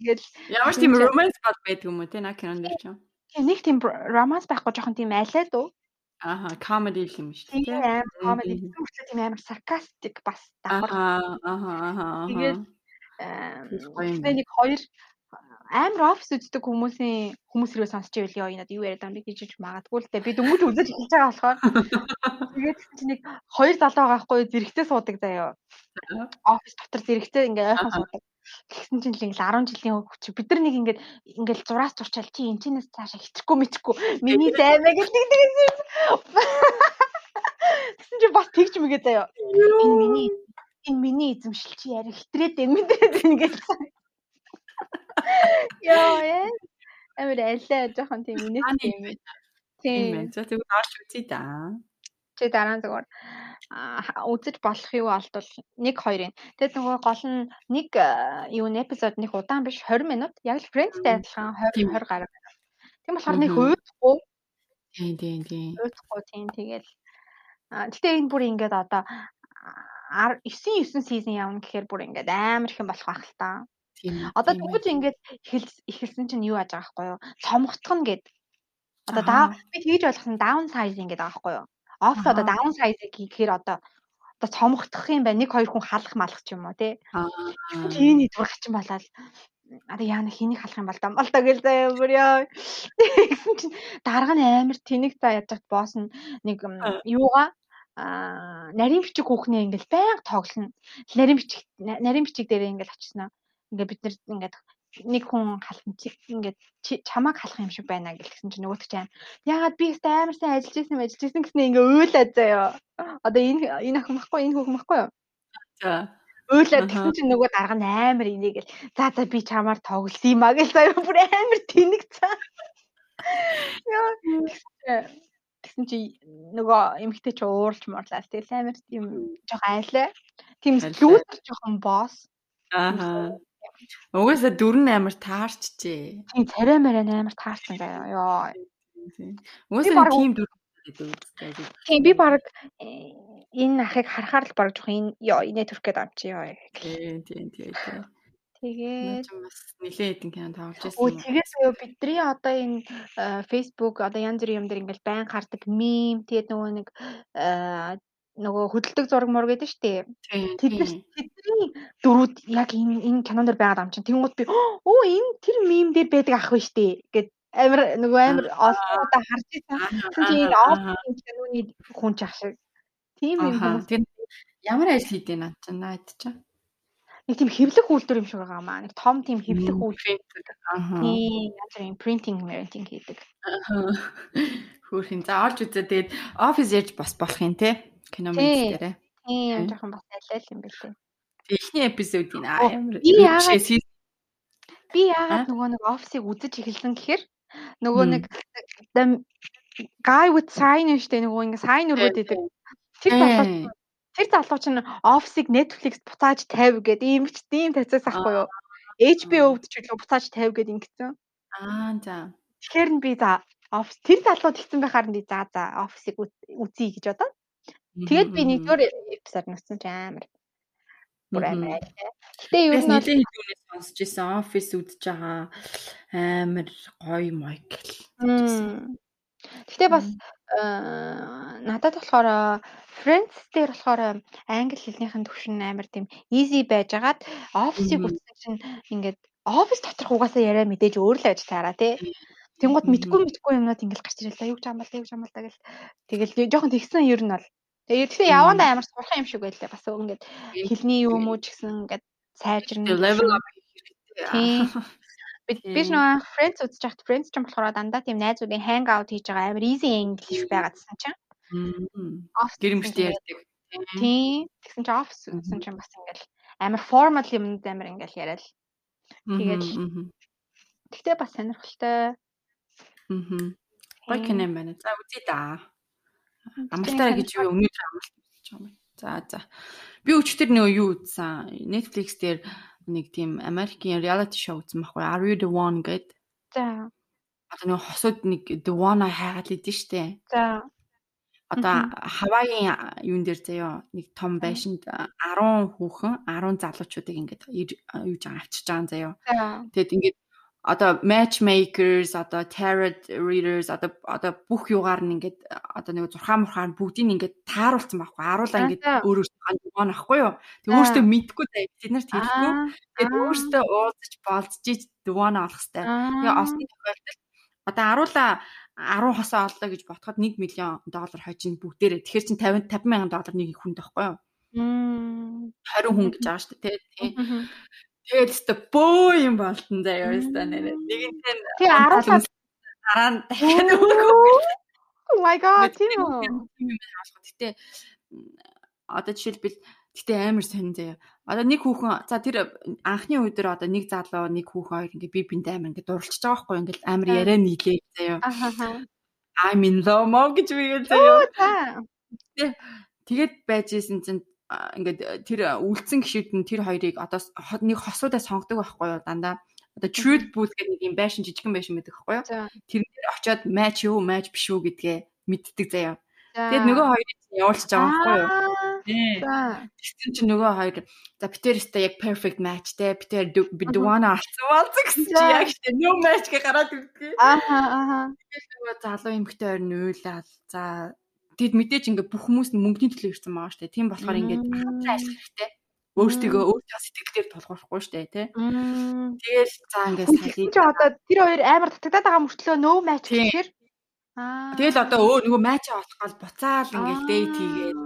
тэгэл Ямар ч тийм романс бод байдаг юм уу те на кинон дээр ч юм. тийм нэг тийм романс байхгүй жоохон тийм алиад уу Аха, comedy юм шүү тийм дээ. комеди Мгм. хүртэл тийм амар sarcastic бас давхар Аха, аха, аха. Тэгээд тэгээ нэг хоёр амар офис үздэг хүмүүсийн хүмүүс хэрвээ сонсч ивэл ёо энэ юу яриад байгаа юм би гэж магадгүй л дээ. Би дөнгөж үзэж эхэлж байгаа болохоор тэгээд чи нэг хоёр залуу байгаа хгүй зэрэгцээ суудаг заяа. Офис дотор зэрэгцээ ингээ ойрхон суудаг. Тэгсэн чинь л ингээл 10 жилийн хөвч бид нар нэг ингээд ингээл зураас зурчаал чи энэчнээс цаашаа хичихгүй мэчихгүй миний займаа гэдэг тэгсэн. Тэгсэн чи бас тэгж мэгээ заяа. Энэ миний энэ миний эзэмшил чи яри хитрээд энэ мэдрээд ингээд. Яа. Амар аллаа жоохон тийм инээт юм байна. Тийм. За тэгвэл орж үзье да. Чи дараа нь зүгээр үзэж болох юу олдвол 1 2-ын. Тэгэд нөгөө гол нь нэг юу н эпизод нэг удаан биш 20 минут. Яг л Friends-тэй адилхан 20 20 гаруй минут. Тийм болохоор нэг хөөхгүй. Тийм тийм тийм. Хөөхгүй тийм тэгэл. Гэтэ энэ бүр ингээд одоо 9 9 сизон явна гэхээр бүр ингээд амар их юм болох байх л та. Тийм. Одоо тэгвэл ингээд эхэлсэн чинь юу яаж байгаа байхгүй юу? Цомгтхон гэд. Одоо даа би тэгж ойлгосон даун сайзинг гэдэг байгаа байхгүй юу? Офс одоо даун сайзинг гэхээр одоо одоо цомгтох юм байна. Нэг хоёр хүн халах малах ч юм уу тий. Тийний зурагч юм болоод одоо яана хэнийг халах юм бол дам бол та гэл заяа бүр яа. Тэгсэн чинь дарга нь амар тэнэг за ядагт босс нь нэг юугаа а нарийн бичиг хүүхнээ ингээл байнга тоглоно. Нарийн бичиг нарийн бичиг дээр ингээл очиснаа ингээ бид нар ингээд нэг хүн халхан ингээд чамааг халах юм шиг байна гэсэн чинь нөгөөт чинь ягаад би өөртөө амар сайн ажиллаж исэн юм ажиллаж исэн гэснээр ингээ уйлаад заяа. Одоо энэ энэ ах махгүй энэ хүүхэн махгүй юу? За. Уйлаад тэгсэн чинь нөгөө дарга нь амар инээгээл за за би чамаар тоглосон юм а гэж заяа бүр амар тэнэг цаа. Яа тэгсэн чи нөгөө эмгтэй чи ууралж муурлаа. Тэгэл амар тийм жоох айлаа. Тийм лүүтер жоохон босс. Аа. Угаасаа дөрн амар таарчжээ. Тийм царай мараа амар таарсан заяа. Йоо. Угаасаа тийм дөрн гэдэг. Тийм би баг э, энэ ахыг харахаар л баг жоох энэ ёо инээ төрөх гээд амчи ёо. Тийм тийм тийм. Тэгээд бас нэлээд хэдэн кино тавьж байсан. Өө тэгээд бидний одоо энэ э, Facebook одоо янз бүрийн юм дээр ингээл байн гардаг мим тэгээд нөгөө нэг э, нөгөө хөдөлдөг зураг мур гэдэг шүү дээ. Тэдний тэдний дөрүүд яг энэ энэ кинон дээр байгаад ам чинь. Тэнгууд би оо энэ тэр мим дээр байдаг ах шүү дээ гэд амар нөгөө амар олон удаа харж байсан. Чинь энэ офф киноны хүн ч ах шиг. Тийм юм хүмүүс. Ямар ажил хийдэг наад чинь наад чинь. Нэг тийм хэвлэх үйлдвэр юм шиг байгаа маа. Нэг том тийм хэвлэх үйлдвэр. Аа. Тийм янз бүрийн printing, printing хийдэг. Аа. Хөөрхин. За орж үзээ. Тэгээд офис ярьж бас болох юм те кино мэд дээрээ. Тийм жоохон бас алиал юм байна лээ. Эхний эпизодын би яагаад би яагаад нөгөө нэг офисыг үзэж эхэлсэн гэхээр нөгөө нэг guy with sign штэ нөгөө ингээ sign өргөд идэг. Тэр залуу тэр залуу чинь офисыг Netflix буцааж 50 гэдэг ийм ч тийм тацаас ахгүй юу. HBO-д ч үлээ буцааж 50 гэдэг ингэсэн. Аа за. Тэгэхээр нь би за офис тэр залуу тэгсэн байхаар нь за за офисыг үзье гэж бодоод Тэгээд би нэгдүгээр эпизод нүцэн ч амар. Бүр амар. Гэтэ ер нь нэлийн хэдүүнээс сонсч ирсэн офис үдж байгаа. Амар гоё Майкл. Гэтэ бас надад болохоор Friends дээр болохоор англи хэлнийхэн төвшин амар тийм easy байжгаад офисыг үзсэн чинь ингээд офис доторх угаасаа яриа мэдээж өөр л байж таараа тий. Тэнгууд мэдгүй мэдгүй юмнууд ингээл гарч ирэл та юу ч амбал юу ч амбал та гэл. Тэгэл жоохон тэгсэн ер нь бол Тэгэхээр явандаа амар сурах юм шиг байлаа. Бас ингээд хэлний юм уу ч гэсэн ингээд сайжирна. Level up Тийм. Би би нөгөө Friends үзэж байхад Friends ч юм болохоор дандаа тийм найзуудын hang out хийж байгаа амар easy English байгаадсан чинь. Гэрэмжтэй ярьдаг. Тийм. Тэгсэн чинь office үзсэн чинь бас ингээл амар formal юм амар ингээл яриад. Тэгээд Тэгтээ бас сонирхолтой. Аа. Гоё кино юм байна. За үзье да. Амралтаа гэж юу өнөөдөр амралт хийж байгаа юм. За за. Би өчтөр нөгөө юу үзсэн? Netflix дээр нэг тийм Америкийн reality show үзсэн байхгүй Are you the one гэд. За. Одоо нөгөө хосууд нэг the one хайгаад л идэв штэ. За. Одоо Хавайгийн юун дээр заяа нэг том байшинд 10 хүүхэн 10 залуучуудыг ингээд юу жаа авчиж байгаа заяа. Тэгээд ингээд одоо matchmakers одоо tarot readers одоо одоо бүх юугаар нь ингээд одоо нэг зурхаа мурхаар бүгдийг ингээд тааруулсан байхгүй. Аруулаа ингээд өөр өөртөө гоо нахгүй юу? Тэг өөртөө мэдгүй заа бид нарт хэлэхгүй. Тэгээд өөртөө уулзаж болцож дувана олох хэвээр тэгээ олсны тохиолдолд одоо аруулаа 10 хосоо оллоо гэж ботход 1 миллион доллар хожин бүгдээрээ. Тэгэхээр чин 50 50 мянган доллар нэг хүнд байхгүй юу? 20 хүн гэж байгаа шүү дээ. Тий Тэгээд өстө бөө юм болтон заяа өстө нэрээ. Нэгэнтэй тий 10 дараа нь дахиад өгөө. Oh my god тийм үү. Гэтэ одоо жишээлбэл гэтэ амар сонин заяа. Одоо нэг хүүхэн за тэр анхны үе дээр одоо нэг залуу нэг хүүхэн хоёр ингээ би бинт амар ингээ дурлчихж байгаа байхгүй ингээ амар яриа нийлээ заяа. I'm in love гэж бигээ заяа. Тэгээд байж исэн чинь ингээд э, тэр үлдсэн гişүүд нь тэр хоёрыг одоо нэг хосуудаа сонгодог байхгүй юу? Дандаа одоо truth booth гэх нэг юм байшин жижигхан байшин байдаг байхгүй юу? Тэр нэр очиод match юу match биш үү гэдгээ мэддэг заяа. Тэгээд нөгөө хоёрыг явуулчих байгаа байхгүй юу? Тийм чи нөгөө хоёр за битэрстэй яг perfect match те битэр би дуана алцсан болцсон гэсэн чи яг тийм no match гэ гараад ирдэг ааха ааха тэгээд нөгөө залуу эмэгтэй хоёр нь уйлал за Тэгэд мэдээж ингээ бүх хүмүүс нь мөнгөний төлөө ирсэн байгаа дээ. Тийм болохоор ингээд хамтран ажиллах хэрэгтэй. Өөртөө өөртөө сэтгэлээр тулгуурлахгүй шүү дээ, тий. Тэгэл за ингээ салхий. Чи одоо тэр хоёр амар татагдаад байгаа мөртлөө нөө матч гэхээр Аа. Тэгэл одоо өө нөгөө матчаа олохгол буцаал ингээл дейт хийгээд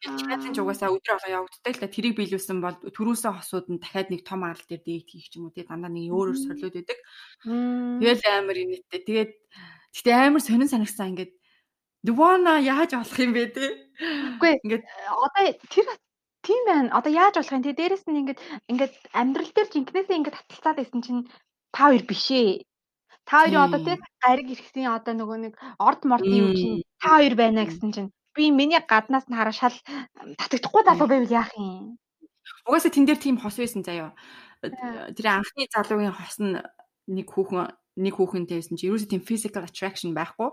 Чиглэлэн ч угаасаа өдрө болго явагддаг л да тэрийг биелүүлсэн бол төрөөсөө хосууд нь дахиад нэг том арал дээр дейт хийх юм уу тий дандаа нэг өөр өөр сорлоод байдаг. Тэгэл амар инээдтэй. Тэгээд гэтээ амар сонин санагсан ингээд Дувана яаж болох юм бэ те? Үгүй ингээд одоо тэр тийм байна. Одоо яаж болох юм те? Дээрэс нь ингээд ингээд амьдрал дээр жинкнээсээ ингээд таталцаад байсан чинь та хоёр биш ээ. Та хоёрын одоо те гариг ирэхсийн одоо нөгөө нэг орд мордын юм чинь та хоёр байна гэсэн чинь би миний гаднаас нь хараа шал татагдахгүй залуу байвал яах юм? Угаасаа тэн дээр тийм хос байсан заяа. Тэр анхны залуугийн хос нь нэг хүүхэн нэг хүүхэнтэй байсан чи ерөөсөө тийм physical attraction байхгүй.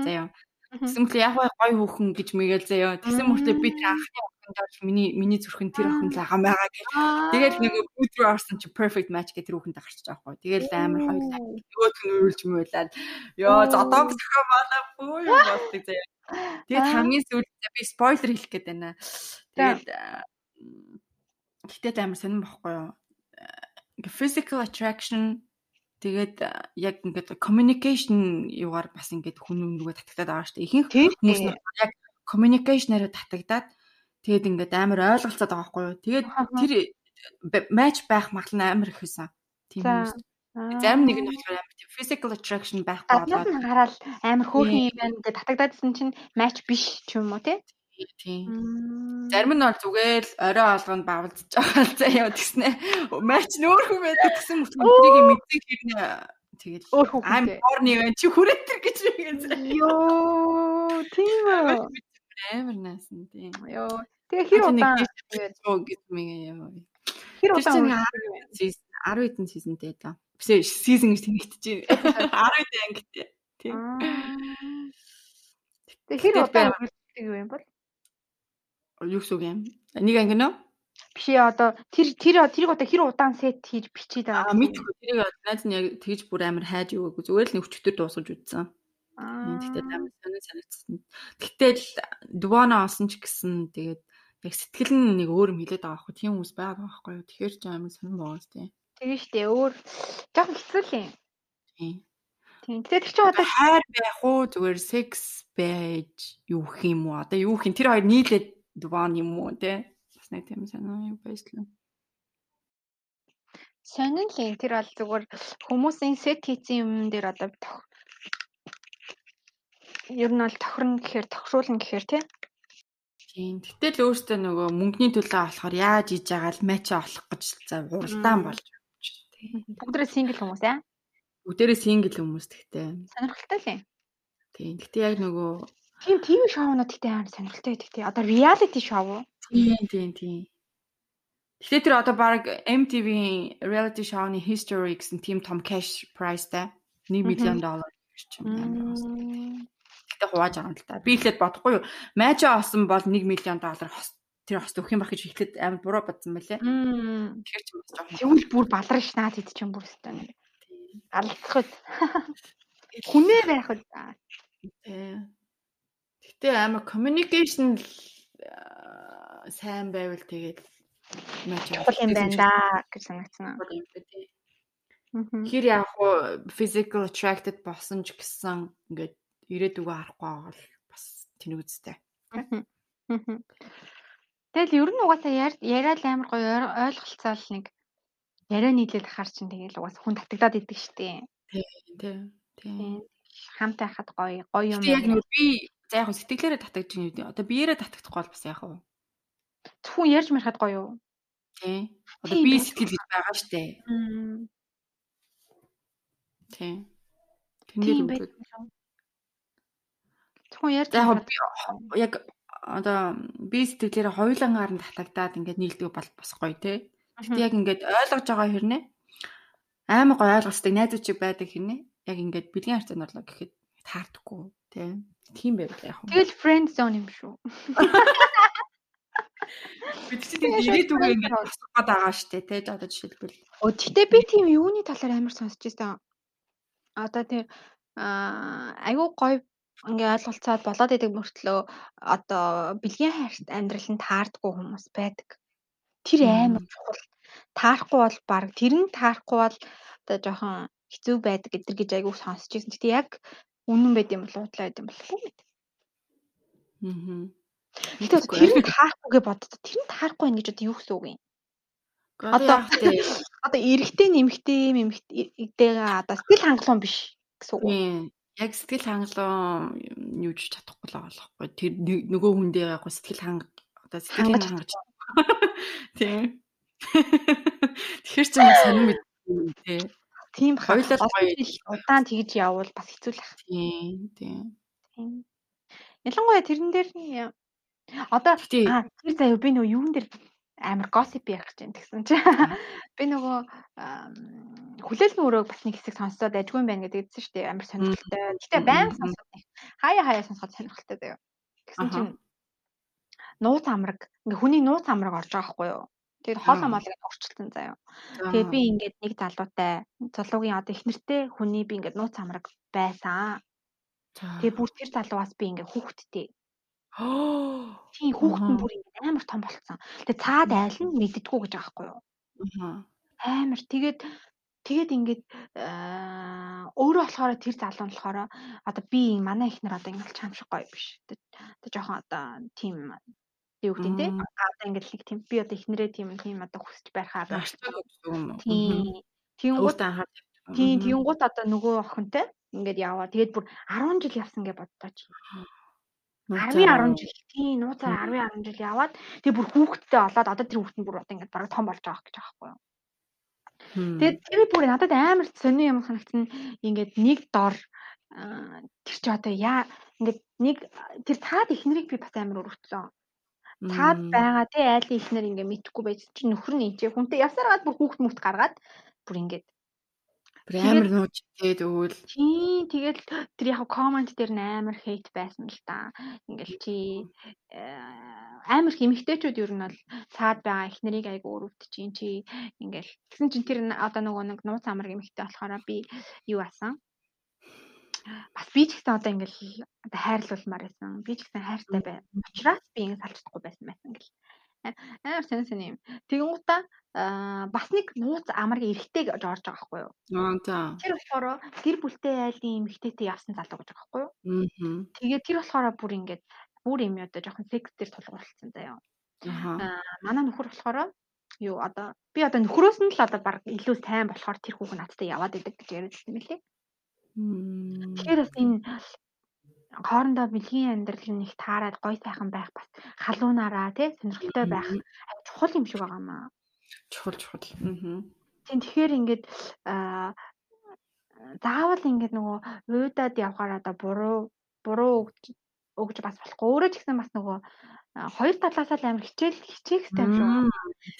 Заяа. Тэгсэн мэт яг гой хүүхэн гэж мэгээл заяа. Тэгсэн мөртөө би тэр анхны охинд орж миний миний зүрхэн тэр охин л хам байгаа гэх. Тэгэл нэг өдрөө орсон чи perfect match гэх тэр хүүхэндээ гарчиж байгаа байхгүй. Тэгэл амар хоёлаа. Нөгөөт нь уйлж мөйлаад ёо зодоо зөхөө малаа бүү юм болтыг заяа. Тэгэд хамгийн сүүлд би спойлер хэлэх гээд байна. Тэгэл гэтээ амар сонирн бохгүй юу. Physical attraction Тэгээд яг ингээд communication юугаар бас ингээд хүн нүгэ татагдаад байгаа шүү дээ. Ихэнх хүмүүс яг communication-аараа татагдаад тэгээд ингээд амар ойлголцоод байгаа байхгүй юу. Тэгээд тэр match байх магадлал нь амар их байсан. Тийм үү. Зарим нэг нь болохоор амар тийм physical attraction байхгүй болоод хараад амар хөөрхөн юм байна гэдэг татагдаадсэн чинь match биш ч юм уу тий. Тийм. Зарим нь бол зүгээр л орой олгонд бавлдж байгаа л заяа тэгснэ. Матч нөөрхөн байдаг гэсэн мөртлөгийг мэддэг хэрнээ тэгэл I'm horny вэ чи хүрэтэр гэж үгэн. Йоо, тийм үү. Амар наасан тийм. Йоо. Тэгээ хэр удаан гэж мгээ яа. Хэр удаан 10 хэдэн сизонтэй да. Бисээ сизон гэж тэнэгтэж байна. 10 хэдэн ангитэй. Тийм. Тэгээ хэр удаан үргэлжлэдэг юм бол? Юу гэсэн үг юм? Нэг анги нөө? Биш одоо тэр тэр тэрийг одоо хэр удаан сет хийж бичиж байгаа. Аа мэдгүй тэрийг найз нь яг тэгж бүр амар хайж өгөөгүй зүгээр л нэг өчтөр дуусгаж үзсэн. Аа тэгтээ амар сонир санагдсан. Тэгтэл Двана олсон ч гэсэн тэгээд яг сэтгэл нь нэг өөр юм хилээд байгаа байхгүй тийм хүмүүс байгаа байхгүй юу. Тэгэхээр ч амар сонир боогоос тийм. Тэгээ штэ өөр жоохон хэцүү л юм. Тийм. Тийм. Тэгээд чи одоо хайр байх уу зүгээр секс байж юу юм уу? Одоо юу юм тэр хоёр нийлээд Дван юм уу те? Бас нэг тийм юу байслаа. Сонин л энэ тэр бол зүгээр хүмүүсийн сет хийсэн юм дээр одоо ер нь бол тохирно гэхээр тохируулна гэхээр тий. Тийм. Гэтэл өөртөө нөгөө мөнгөний төлөө болохоор яаж хийж байгаа л мэчэ олох гэж за уралдаан болж байна. Бүгдээ сингл хүмүүс аа? Бүгдээрээ сингл хүмүүс тэгтээ. Сонирхолтой л юм. Тийм. Гэтэ яг нөгөө Тийм ТV шоунууд ихтэй амар сонирхолтой байдаг тий. Одоо reality show уу? Тийм тийм тийм. Тэгэхээр тэр одоо баг MTV reality show-ны history гэсэн team том cash prize-тай 1 million доллар гэж юм байна. Гэтэ хувааж байгаа юм л та. Би ихэд бодохгүй юу. Мажа олсон бол 1 million доллар тэр хост өгөх юм баг гэж ихэд амар буруу бодсон байлээ. Тэгэхээр ч бас жоохон тэгвэл бүр баларна ш наад хэд ч юм бүр өстой нэг. Галзах үз. Хүнээ байх үз. Тий. Гэтэ амар communication сайн байвал тэгээд чухал юм байна да гэж санагдсан. Хэр яг уу physical attracted болсон ч гэсэн ингээд ирээдүгөө харахгүй байгаа бол бас тэнэгзтэй. Тэгэл ер нь угаасаа яриад амар гоё ойлголцоол нэг яриа нийлээд ахаар чинь тэгэл угаасаа хүн татагдаад идэг штеп. Тий, тий. Тий. Хамт байхад гоё гоё юм. Яг би за яг сэтгэлээрээ татагдж байна үү? Одоо биеэрээ татагдахгүй бол бас яг уу. Зөвхөн ярьж марахад гоё юу? Тий. Одоо би сэтгэл гэж байгаа штэ. Тий. Тэндээ үгүй. Зөвхөн ярьж яг одоо би сэтгэлээрээ хоёулангаар нь татагдаад ингээд нийлдэг бол бас гоё те. Гэтэ яг ингээд ойлгож байгаа хэрнээ амар гоё ойлгосдаг найзууд чиг байдаг хэрнээ яг ингээд бэлгийн харьцаанд орлоо гэхэд таардаггүй те. Тийм байв яг. Тэгэл friend zone юм шүү. Бид чи тэгээд ирээдүгээ ингээд асуугаад байгаа штэ те. Одоо жишээлбэл. Өө гэтээ би тийм юуны талаар амар сонсч байсан. Одоо тийм аа айгуу гоё ингээ ойлголцоод болоод идэг мөртлөө одоо бэлгийн хайрт амьдрал нь таардгүй хүмүүс байдаг. Тэр амар чухал. Таарахгүй бол баг тэр нь таарахгүй бол одоо жоохон хэцүү байдаг гэдэр гэж айгуу сонсч байсан. Гэтэ яг үнэн байд юм бол уудлаа байд юм болохгүй мэд. Аа. Гэтэ тэр нь таарахгүйгээ боддоо тэр нь таарахгүй байх гэж одоо юу гэсэн үг юм? Одоо одоо эрэгтэй нэмэгтэй нэмэгтэйгээ одоо сэтгэл хангалуун биш гэсэн үг. Яг сэтгэл хангалуун юуж чадахгүй л болохгүй. Тэр нөгөө хүндээ яг сэтгэл ханга одоо сэтгэл хангаж тийм. Тэгэхээр ч юм сонир мэд тийм. Тийм хоёулаа удаан тэгж явбал бас хэцүү л байх. Тийм тийм. Ялангуяа тэрэн дээр нь Одоо тэр заяа би нөгөө юун дээр амар gossip ярих гэж байна гэсэн чи. Би нөгөө хүлээлгийн өрөөг бас нэг хэсэг сонсоод ажгүй байна гэдэг хэлсэн шүү дээ. Амар сонирхолтой. Гэтэ байнга сонсоод хаяа хаяа сонсоход сонирхолтой заяа. Тэгсэн чинь нууц амраг ингээ хүний нууц амраг орж байгаа хгүй юу? Тэгээд хоол амаалыг орчилсан заяа. Тэгээд би ингээд нэг залуутай залуугийн одоо их нэртэй хүний би ингээд нууц амраг байсан. Тэгээд бүр тэр залуугаас би ингээд хүүхэдтэй Тийм хүүхэд нь бүр ингэ амар том болцсон. Тэгээ цаад айл нь мэддэггүй гэж байгаа байхгүй юу? Амар тэгээд тэгээд ингээд өөрөө болохоор тэр залуу нь болохоор одоо би манай ихнэр одоо ингээд чам шиг гоё биш. Тэг жоохон одоо тийм юу гэдэг те одоо ингээд нэг тийм би одоо ихнэрээ тийм тийм одоо хүсэж байхаа байна. Тийм. Тэнгуут анхаад Тийм тэнгуут одоо нөгөө охинтой ингээд яваа. Тэгээд бүр 10 жил явсан гэж боддооч. 10 10 жил тийм нууцаар 10 10 жил яваад тэгээ бүр хүүхэдтэй болоод одоо тэр хүүхэд нь бүр одоо ингээд бараг том болж байгаа гэж байгаа байхгүй юу. Тэгээд тэр бүр надад амар сони юм санагдсан ингээд нэг дор тэр чи одоо яа ингээд нэг тэр цаад ихнэрийг би бас амар өргөцлөө. Цаад байгаа тий айлын ихнэр ингээд мэдхгүй байж чи нөхөр нь ичээ. Хүнтэй явсараад бүр хүүхд мүхт гаргаад бүр ингээд. Бүр амар нууж тэгээд өгвөл. Тийм тэгэл тэр яг комент дээр амар хейт байсан л да. Ингээл чи э, амар хэмэгтэйчүүд ер нь бол цаад байгаа их нарыг айгу өрөвд чинь чи. Ингээл тэгсэн чинь тэр одоо нөгөө нэг нууц амар хэмэгтэй болохоор би юу асан бас би ч гэсэн одоо ингээл одоо хайрлуулмаар байсан. Би ч гэсэн хайртай бай. Учираас би ингэ салж чадахгүй байсан байсан гэл. Амар сонь сонь юм. Тэгэнгუута аа бас нэг нууц амарг эрэхтэй гэж орж байгаа байхгүй юу? Аа за. Тэр болохоор гэр бүлтэй айлын эмэгтэйтэй явсан залуу гэж байгаа байхгүй юу? Аа. Тэгээд тэр болохоор бүр ингээд бүр юм одоо жоохон секс дээр тулгуурлацсан заяа. Аа манай нөхөр болохоор юу одоо би одоо нөхрөөс нь л одоо баг илүү сайн болохоор тэр хүүхэн надтай яваад идэг гэж яриад байсан мөлий. Тэгэхээр бас энэ хоорондоо бэлгийн амьдрал их таарад гоё сайхан байх бас халуунаараа тий сонирхолтой байх чухал юм шиг байгаа маа. Чухал чухал. Аа. Тийм тэгэхээр ингээд аа заавал ингээд нөгөө уйдаад явхаар одоо буруу буруу өгж бас болохгүй. Өөрөө ч гэсэн бас нөгөө хоёр талаасаа л амар хичээл хичээхтэй юм шүү.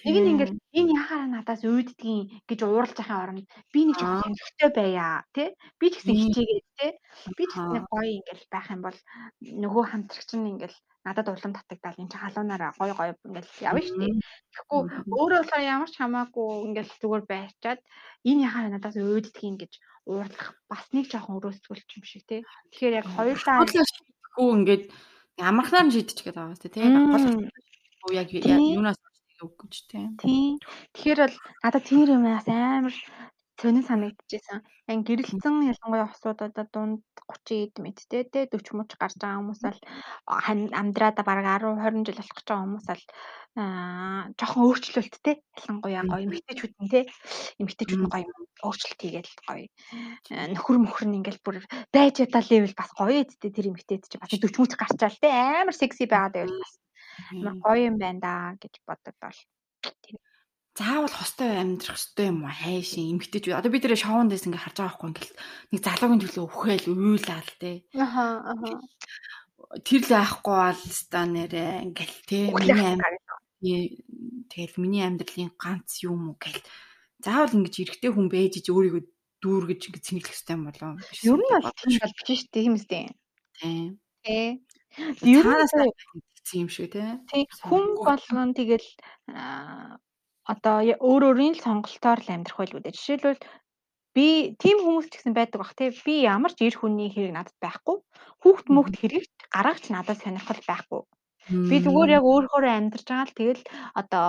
Нэг нь ингээд энэ яхаа надаас үйддгийн гэж ууралж байхын оронд би нэг жоохон сонирхтой байя тий. Би ч гэсэн хичээгээд тий. Би ч гэсэн гоё ингээд байх юм бол нөгөө хамтрагч нь ингээд надад улам татагдал энэ халуунаараа гоё гоё ингээд явна шүү дээ. Тэгэхгүй өөрөө болохоор ямар ч хамаагүй ингээд зүгээр байчаад энэ яхаа надаас үйддгийн гэж уурлах бас нэг жоохон өрөөсгөл юм шиг тий. Тэгэхээр яг хоёулаа шийдэхгүй ингээд амархнаар нь шийдчих гээд байгаа шүү дээ тий. Гол яг юунаас үг гэж тий. Тий. Тэгэхээр бол надад тэр юм амар сонин санагдчихсан. Яг гэрэлцэн ялангуяа хосуудаа дунд 30 эд мэдтэй те 40 мууч гарч байгаа хүмүүс л амьдраад бараг 10 20 жил болох гэж байгаа хүмүүс л аа жоохон өөрчлөлттэй ялангуяа гоё эмгтээчүүд нь те эмгтээчүүд нь гоё өөрчлөлт хийгээл гоё нөхөр мөхөр нь ингээл бүр байж ядаа левел бас гоё эдтэй тэр эмгтээд чи бас 40 мууч гарчаал те амар секси байгаад байвал бас. Гоё юм байна да гэж боддог заавал хостой амьдрах ёстой юм уу? Хайш эмгтэж одоо бид нэр шоунд дэс ингээ харж байгаа байхгүй ингээл нэг залуугийн төлөө өхөөл уйлаал те аха аха. Тэр л айхгүй бол ста нэрэ. Ингээл те миний амьдрал тэгэл миний амьдралын ганц юм уу гэл. Заавал ингэж эрэгтэй хүн байж иж өөрийгөө дүүргэж ингэ цэнэглэх хэрэгтэй юм болоо ер нь бол тийм бол биш шүү дээ тийм үстэй тийм тий ер нь юм шиг тий. Хүн болгон тэгэл одоо өөр өөрийн л сонголтоор л амьдрах байлгүй дээ. Жишээлбэл би тийм хүмүүс ч гэсэн байдаг бах тий. Би ямар ч эр хүний хэрэг надад байхгүй. Хүүхд мөхд хэрэг гаргаж надад сонирхол байхгүй. Би зүгээр яг өөрөөр амьдарч байгаа л тэгэл одоо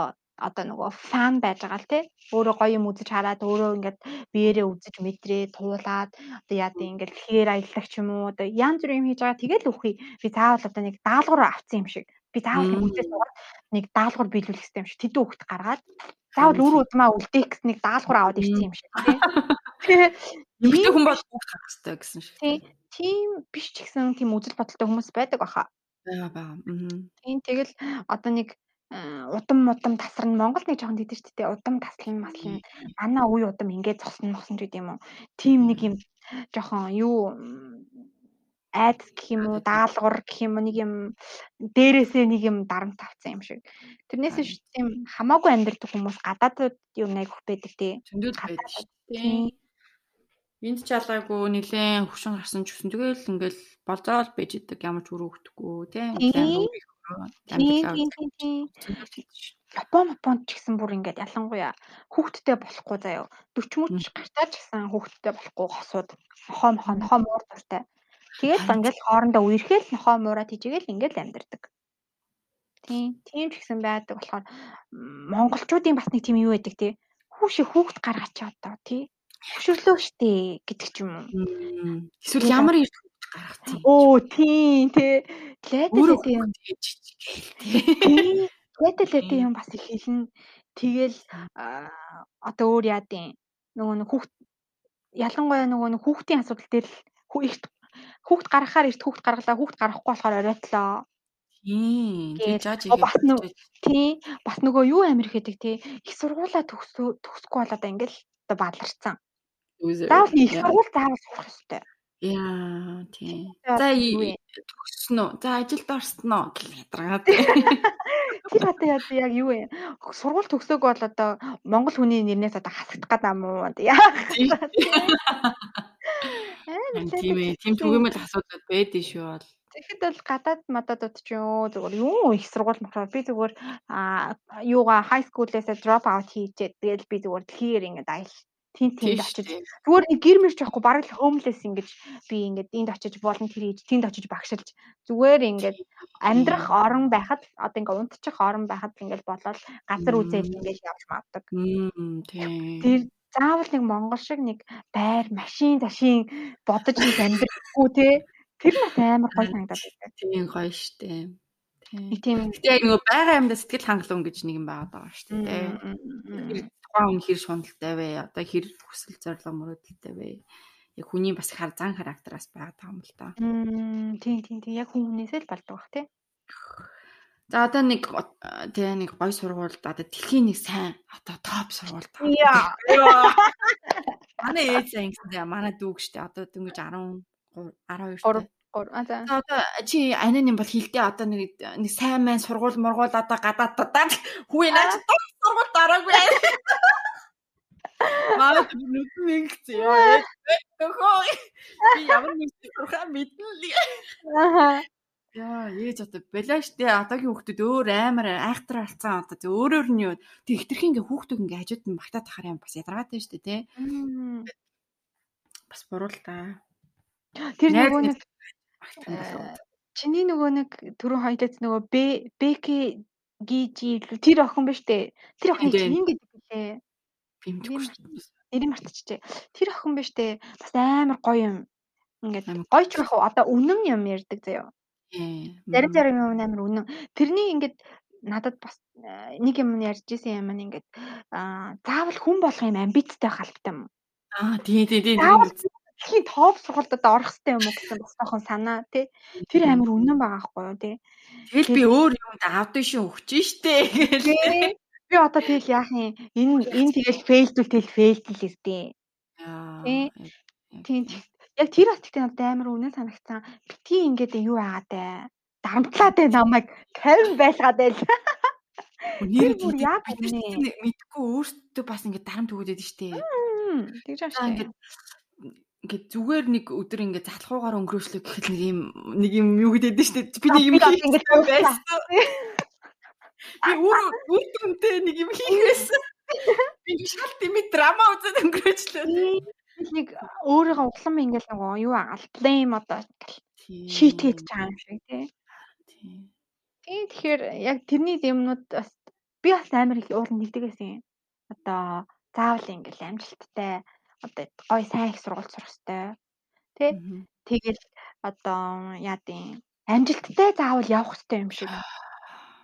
одоо нөгөө фан байж байгаа л тий. Өөрөө гоё юм үзэж хараад өөрөө ингээд биеэрээ үзэж мэдрээ туулаад одоо яа гэдэг ингээд хээр аялдаг ч юм уу одоо янз бүр юм хийж байгаа тэгэл үхий. Би заавал одоо нэг даалгавар авсан юм шиг. Би заавал хүмүүстээ суугаад нэг даалгавар биелүүлэх хэрэгтэй юм шиг. Тэдэн хөхт гаргаад заавал үр удмаа үлдээх гэсэн нэг даалгавар аваад ирсэн юм шиг тий. Эмэгтэй хүн бол бүгд гарах хэрэгтэй гэсэн шиг. Тий. Тийм биш ч гэсэн тийм үзэл бодолтой хүмүүс байдаг баха. Бага бага. Тийм тэгэл одоо нэг удам удам тасарна Монгол нэг жоохон тэгдэж штэ удам таслан маслан манай үе удам ингээд зосно мосон гэдэг юм уу тийм нэг юм жоохон юу айдас гэх юм уу даалгавар гэх юм уу нэг юм дээрээсээ нэг юм дарамт авсан юм шиг. Тэрнээс нь тийм хамаагүй амьдрэх хүмүүс гадаадд юм хөх байдаг тий. Зөндөөд байдаг шүү дээ. Энд ч ялгаагүй нилээн хөшин гарсан ч гэсэн тэгэл ингээл болзоол байж идэг ямар ч өрөө өгдөхгүй тий. Япон Японд ч гэсэн бүр ингээд ялангуяа хүүхдтэй болохгүй заяо. 40 мөч гартаа ч гэсэн хүүхдтэй болохгүй хосууд нохоо мохоо нохоо муур дуртай Тэгээд ингээл хоорондоо үерхэл нохоо муураад хийжгээл ингээл амьдэрдэг. Тийм, тийм ч гэсэн байдаг болохоор монголчуудын бас нэг тийм юу байдаг тий. Хүүши хүүхд гаргаач одоо тий. Хөшөрлөө штэ гэдэг ч юм уу. Эсвэл ямар ирд хүүхд гаргацсан. Оо тийм тий. Лайдэлэт юм. Лайдэлэт юм бас их хэлнэ. Тэгэл одоо өөр яадын нөгөө нэг хүүхд ялангуяа нөгөө нэг хүүхдийн асуудал дээр л их хүүхд гаргахаар эрт хүүхд гаргалаа хүүхд гарахгүй болохоор оройтлоо. Тийм. Тэгж яаж бас нөгөө тий бас нөгөө юу амир хэдэг тий их сургуулаа төгсөө төгсөхгүй болоод ингээл одоо бадларцсан. Заавал их сургууль заавал сурах хэрэгтэй. Яа тий. За төгссөн үү? За ажилд гэх ядаргаа тий. Тэр одоо яг юу вэ? Сургууль төгсөөг бол одоо монгол хүний нэрнээс одоо хасагдах гэдэг юм уу? Яа. Тийм ээ. Тийм түгээмэл асуудал байдэн шүү бол. Тэгэхэд бол гадаад мададууд ч юу зүгээр юу их сургууль мохоор би зүгээр а юугаа high school-ээс drop out хийчихэд тэгэл би зүгээр дэлхийгээр ингээд айл тийм тиймд очиж. зүгээр нэг гэр мэрч байхгүй бараг л homeless ингэж би ингээд энд очиж volunteer хийж тэнд очиж багшилж. Зүгээр ингээд амьдрах орон байхад одоо ингээд унтчих орон байхад ингээд болоод газар үзэл ингээд явж мавдаг. Тийм заавал нэг монгол шиг нэг байр, машин, ташин бодож нэг амьдрахгүй те. Тэр бас амар гоё санагдаад байна. Тийм гоё штэ. Тийм. Гэтэ нөгөө байгаа юмдаа сэтгэл хангалуун гэж нэг юм байгаад байгаа шүү дээ. Тухайн хүн хэр шундалтай вэ? Одоо хэр хүсэл зорилго мөрөөдөлтэй вэ? Яг хүний бас хар зан характераас байгаад байгаа юм л да. Тийм тийм тийм яг хүн хүнээсээ л болдог бах тий. За одоо нэг тэгээ нэг гой сургуульд одоо дэлхийн нэг сайн одоо топ сургуульд. Яа. Манай ээж заа ингэсэн манай дүүг штэ одоо дөнгөж 10 12 За одоо чи анин бол хилдэ одоо нэг нэг сайн мэн сургууль мургуул одоо гадаад даа хүү наач сургууль дараагүй. Маа нүд нэгцээ ёо. Төхөө. Би ямар нэг сурхаа мэдэн л. Аа. Яа, ээж одоо балаа штэ одоогийн хүүхдүүд өөр амар айхтар алцсан одоо өөрөөр нь юу тэг ихтерхийн ингээ хүүхдүүд ингээ хажууд нь багтаад тахаар юм бас ядаргаатай штэ тий. Бас буруу л та. Тэр нөгөө нэг уу? чиний нөгөө нэг түрүү хоёлаас нөгөө Б Бэки Гижи тэр охин ба штэ. Тэр Тийм, чинь гэдэг лээ. Би мэдгүй шүү дээ. Нэрийг мартчихжээ. Тэр охин ба штэ. Бас амар гоё юм. Ингээд гоё ч байх уу. Одоо үнэн юм ярьдаг заяа. Зарим зарим юм амар үнэн. Тэрний ингээд надад бас э, нэг юм ярьж исэн юм нь ингээд аа заавал хүн болох юм амбицтай халбтай юм. Аа тий тий тий. Дэлхийн топ сургуультад орох хэрэгтэй юм уу гэсэн бас тохон санаа тий. Тэр амар үнэн байгаа байхгүй юу тий. Тэгэл би өөр юмд аудишн өгч штэ. Тий. Би одоо тэгэл яах юм энэ энэ тэгэл фейлдүүл тэгэл фейлдэл тий. Яа. Тий. Тийм. Яг тэр аспектын надад амар үнэн санагцсан. Бити ингээд юу яагаад вэ? Дарамтлаад бай намайг 50 байлгаад байл. Нэр бүр яг мэдгүй өөртөө бас ингээд дарамт өгөөд штэ. Тэгж За ааштай. ингээд ингээд зүгээр нэг өдөр ингээд залхуугаар өнгөрөөшлөө гэхэд нэг юм нэг юм юу гэдэг нь штэ. Би нэг юм ингээд байсан. Би өөр үр дүнтэй нэг юм хийгээсэн. Би шал тэмээ драма үзээд өнгөрөөчлөө. Нэг өөрийгөө углан ингээл нөгөө юу агаал blame одоо ингээл хийж байгаа юм шиг тий. Тийм тэгэхээр яг тэрний юмнууд бас би бас амар их уур нэгдэгээс юм. Одоо заавал ингээл амжилттай одоо гой сайн их сургууль сурах хэрэгтэй. Тэ? Тэгэл одоо яадын амжилттай заавал явах хэрэгтэй юм шиг.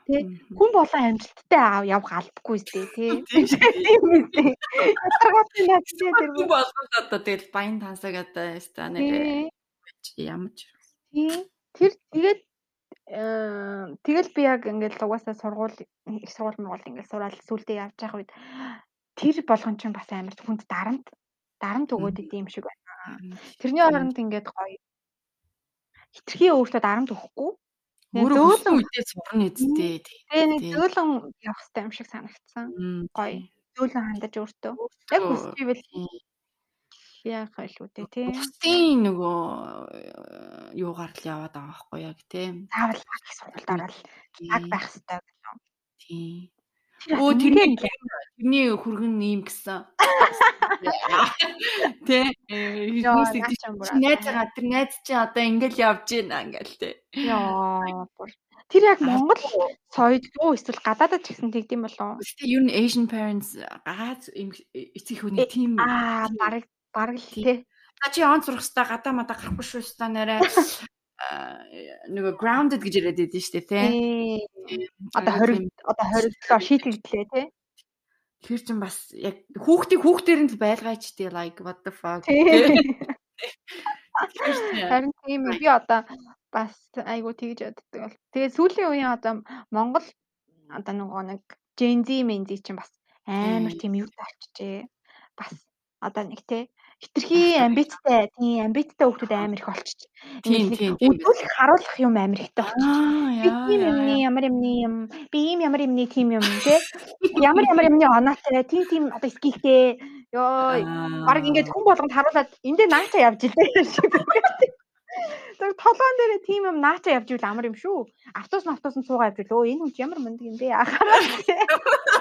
Мгм. Хүн болон амжилттай явах албагүй зү тий. Тийм үстэй. Ятаргаатай наад тий тэр Хүн болгоод одоо тэгэл баян тансаг одоо яста нэг тий. ямар ч тий. Тэр тэгээд э, тэгэл би яг ингээд угаасаа сургууль их сургууль мургуул ингээд сураад сүултээ явж байгаа үед тэр болгон ч бас амар хүнд дарамт дарамт өгөөд идэм шиг байна. Тэрний оронд ингээд гоё хитрхи өөртөө дарамт өгөхгүй. Өөрөө үедээ сурна үсттэй. тэгээ нэг тий. зөөлөн явах хэрэгтэй юм шиг санагдсан. Гоё. тий. Зөөлөн хандаж өөртөө. Яг тий. яах вэ лүү дээ тий. Бусдын нөгөө э, юугаар л яваад байгаа байхгүй яг тийм. Заавал сургуульд ороод цаг байх хэрэгтэй гэсэн. Тийм. Өө тэрний тэрний хүргэн ийм гэсэн. Тэ э наач юм бүр найз аа. байгаа тэр найз чи одоо ингээл явж гин ингээл тэ. Яа. Тэр яг Монгол соёл юу эсвэл гадаадд ч гэсэн тэгдэм болов. Гэхдээ ер нь Asian parents гааз эцэг хүний тийм Аа бараг бараг л тий. та чи он сурах хэвээр гадаа мадаа гарахгүй шүү хэвээр нэрэ нөгөө grounded гэж яриад байдсан шүү дээ. Тий. Одоо 20 одоо 27 шийтгэлээ тий. Тэр чин бас яг хүүхдийг хүүхдээр нь байлгаач тий like what the fuck. Тий. Чинь Харин тийм би одоо бас айгу тэгж боддог бол. Тэгээ сүүлийн үеийн одоо Монгол одоо нөгөө нэг Gen Z мензи чинь бас амар Тийм. юу тавьчихжээ. Бас одоо нэг те хитрхи амбицтай тийм амбицтай хүмүүс амар их тийм. Өдөрт харуулах юм амар ихтэй болчих. Би тийм юмны ямар юмны юм би ийм ямар юмны тийм юм те ямар ямар юмны оноотой тийм тийм одоо скихтэй ёо баг ингээд хүн болгонд харуулад эндээ наача явж илээ шиг. Тэр толгоон дээр тийм юм наача явж ивэл амар юм шүү. Автобус автобус суугаа явж өө энэ хүн ямар мундаг юм бэ ахаараа.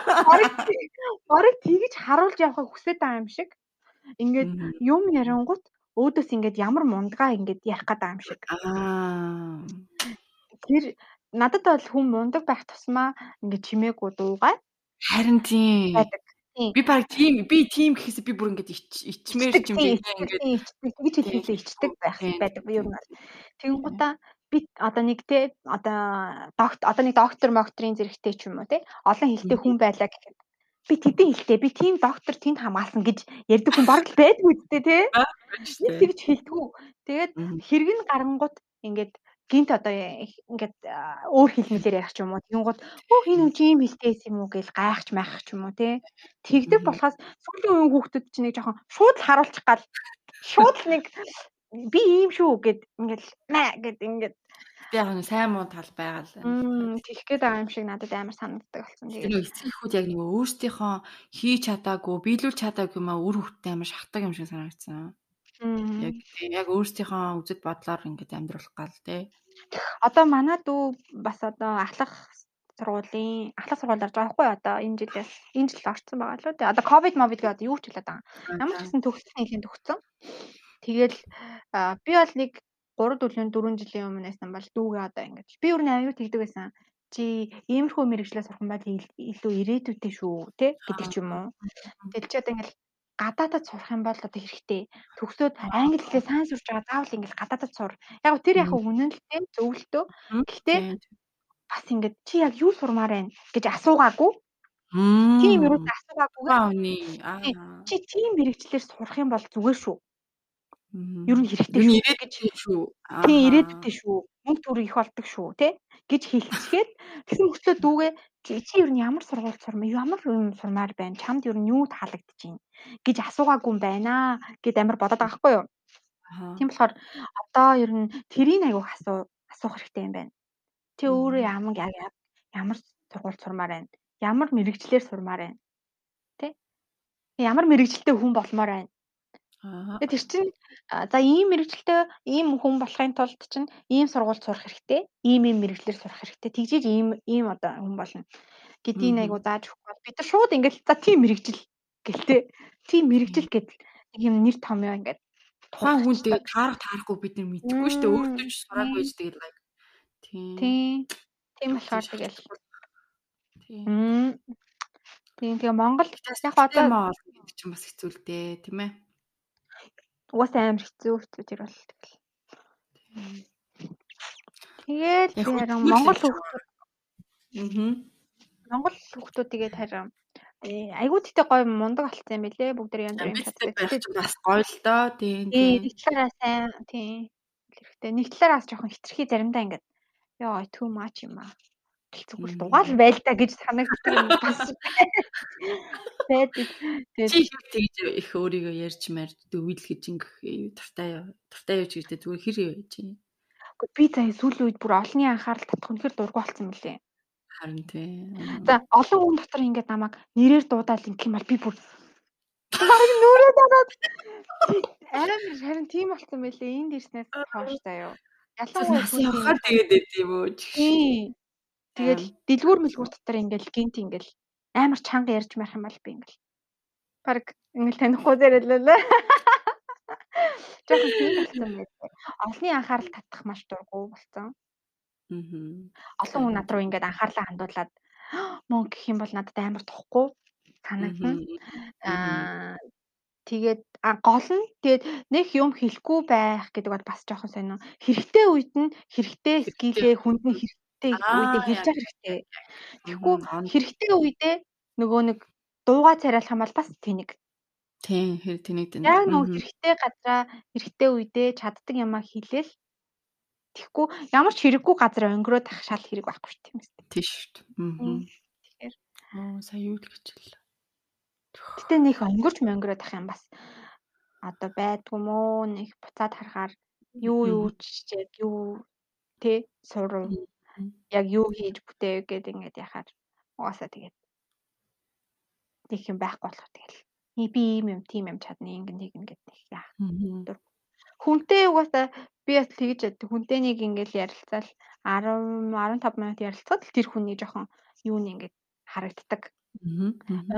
Бараг тэгж харуулж явахыг хүсэж байгаа юм шиг. Ингээд юм ярингууд өөдөөс ингээд ямар мундгаа ингээд ярих гэдэг юм шиг. Аа. Тэр надад бол хүн мундаг байх тусмаа ингээд чимээгүй дуугаа Харин тийм. Би баг тийм би тийм гэхээс би бүр ингээд ич- ичмээр Ичдэг, ч юм тийм, шиг ичдэг, ингээд. Тэгж хэлхийлээ ичдэг байх байдаг би нэр. Тэгэнгუта би одоо нэг те одоо докт одоо нэг доктор мокторын зэрэгтэй ч юм уу те олон хэлтэй хүн байлаа гэхэд би тэдэн хэлтэй би тийм доктор тэнд хамгаалсан гэж ярьдаг хүн баг л байдгүй үстэй те. Нэг тэгж хэлдэггүй. Тэгээд Мгм. хэрэг нь гарангууд ингээд гинт одоо ингээд өөр хэлмэлээр ярих ч юм уу. Тэгэнгუთ өө хин хүн чим хэлтэйс юм уу гэж гайхаж майхах ч юм уу те. Тэгдэг болохоос сүүлийн үеийн хүүхдүүд чинь нэг жоохон шууд л харуулчих гал шууд л нэг би ийм шүү гэд ингээд маа гэд ингээд Би яг нэг сайн муу тал байгаа л. мм тэгэх гээд байгаа юм шиг надад амар санагддаг болсон. Тэгээд эцэг эхүүд яг нэг өөрсдийнхөө хийж чадаагүй, биелүүлж чадаагүй юм аа үр хөвгтэй амар шахдаг юм шиг санагдсан. Яг яг өөрсдийнхөө үзэл бодлоор ингээд амьдруулах гал тий. одоо манай дүү бас одоо ахлах сургуулийн ахлах сургуульд орж байгаа хгүй одоо энэ жилээс энэ жил орсон байгаа лөө тий. Одоо ковид мовид гэдэг юу ч хэлээд байгаа. Ямар ч гэсэн төгссөн нэлийн төгссөн. Тэгэл би бол нэг 3 4 4 жилийн өмнөөс нь бол дүүгээ одоо ингэж би өөр нь аюу тэгдэг байсан. Чи иймэрхүү мэрэгчлээ сурах юм бол илүү ирээдүйтэй шүү те гэдэг ч юм уу. Тэгэл чи одоо ингэж гадаадад сурах юм бол одоо хэрэгтэй. Төгсөөд англи хэлээ сайн сурч байгаа заавал ингэж гадаадад сур. Яг тэр яг үнэн л те зөвлөлтөө. Гэхдээ бас ингэж чи яг юу сурмаар байна гэж асуугаагүй. Тийм юу асуугаагүй. Аа. Чи тийм мэрэгчлэр сурах юм бол зүгээр шүү. Ер нь хэрэгтэй шүү. Ирээдүйд шүү. Тийм ирээдүйд шүү. Мөнгө төр их болдог шүү, тэ? гэж хэлцгээд тэгсэн мөртлөө дүүгээ чи ер нь ямар сургууль сурмаа, ямар юм сурмаар байна? Чамд ер нь юу таалагдчихээн гэж асуугаагүй юм байна гэд амар бодоод байгаа хгүй юу? Тийм болохоор одоо ер нь тэрийг айгуух асуу асуух хэрэгтэй юм байна. Чи өөрөө ямар ямар сургууль сурмаар байна? Ямар мэрэгчлэр сурмаар байна? Тэ? Ямар мэрэгчлээ хүн болмоор байна? Тэгээд тэр чинь за ийм мэрэгчлээ ийм хүн болохын тулд чинь ийм сургууль сурах хэрэгтэй. Ийм ийм мэрэгчлэр сурах хэрэгтэй. Тэгжиж ийм ийм одоо хүн болно. гэдгийг айгу зааж өгөх бол бид нар шууд ингээл за тийм мэрэгжил гэлтэй. Тийм мэрэгжил гэдэл нэг юм нэр томьёо ингээд тухайн хүн тэгээд таарах таарахгүй бид нар мэдэхгүй шүү дээ. Өөртөө ч сураагүй ч тэгээд лайк. Тийм. Тийм. Тийм болохоор тэгэл. Тийм. Тийм тэгээ Монгол яг одоо гэдэг чинь бас хэцүү л дээ, тийм ээ. Угаасаа амар хэцүү хэцүү тэр бол тэгэл. Тэгээд харин Монгол хүүхдүүд аа Монгол хүүхдүүд тэгээд харин айгуу тэгтээ гоё мундаг болсон юм билэ бүгд янз бүрийн чаддаг. Бас гоё л доо тийм. Нэг талаараа сайн тийм. Хэрэгтэй. Нэг талаараас жоохон хитрхи заримдаа ингээд ёо too much юм аа зүгээр дугаал байл та гэж санагддаг юм бас байдаг. Тэгээд тэгж их өөрийгөө ярьж марж дөвөл гэж ингэх дуртай дуртай юу ч гэдэг зүгээр хэр яаж юм. Би заа сүүлийн үед бүр олонний анхаарал татах үнэхээр дургу болсон мөлий. Харин тий. За олон хүн дотор ингээд намайг нэрээр дуудаал ингэх юм бол би бүр баг нүрээ дараад амар харин тийм болсон мөлий энд ирснээс хойш заяа. Ялангуяа явахаар тэгээд байд юм уу? Тэгэл дэлгүүр мэлгүүр дотор ингээл гинт ингээл амар чанга ярьж марах юм бол би ингээл баг ингээл танихгүй зэрэлээ. Жохоо тийм болсон байдаг. Олны анхаарал татах маш дургу болсон. Аа. Олон хүн над руу ингээд анхаарлаа хандуулад мөн гэх юм бол надад амар тухгүй санагдана. Аа тэгээд гол нь тэгээд нэг юм хэлэхгүй байх гэдэг бол бас жоохон сонио. Хэрэгтэй үед нь хэрэгтэй скилээ хүнд нь хэрэгтэй үедээ хэлж явах хэрэгтэй. Тэгэхгүй хэрэгтэй үедээ нөгөө нэг дууга царайлах юм бол бас тэнэг. Тийм хэр тэнэг тэнэг. Яг нөгөө хэрэгтэй газараа хэрэгтэй үедээ чаддаг юмаа хэлээл Тэгэхгүй ямар ч хэрэггүй газар өнгөрөөд ах шал хэрэг байхгүй шүү дээ. Тийм шүү дээ. Аа. Тэгэхээр оо сая юу л гэж хэллээ. Гэтэ нэг өнгөрч мөнгөрөөд ах юм бас одоо байдгүй мó нэг буцаад харахаар юу юу ч яг юу тэ сурав яг юу хийж бүтээв гэдэг ингээд яхаар угаасаа тэгээд тэг юм байхгүй болох тэгэл би ийм юм тийм юм чадна ингэн нэг ингээд яах. Хүнтэй угаасаа би бас тэгж хүнтэй нэг ингээд ярилцаал 10 15 минут ярилцаад тэр хүний жоохон юу нэг ингээд харагддаг.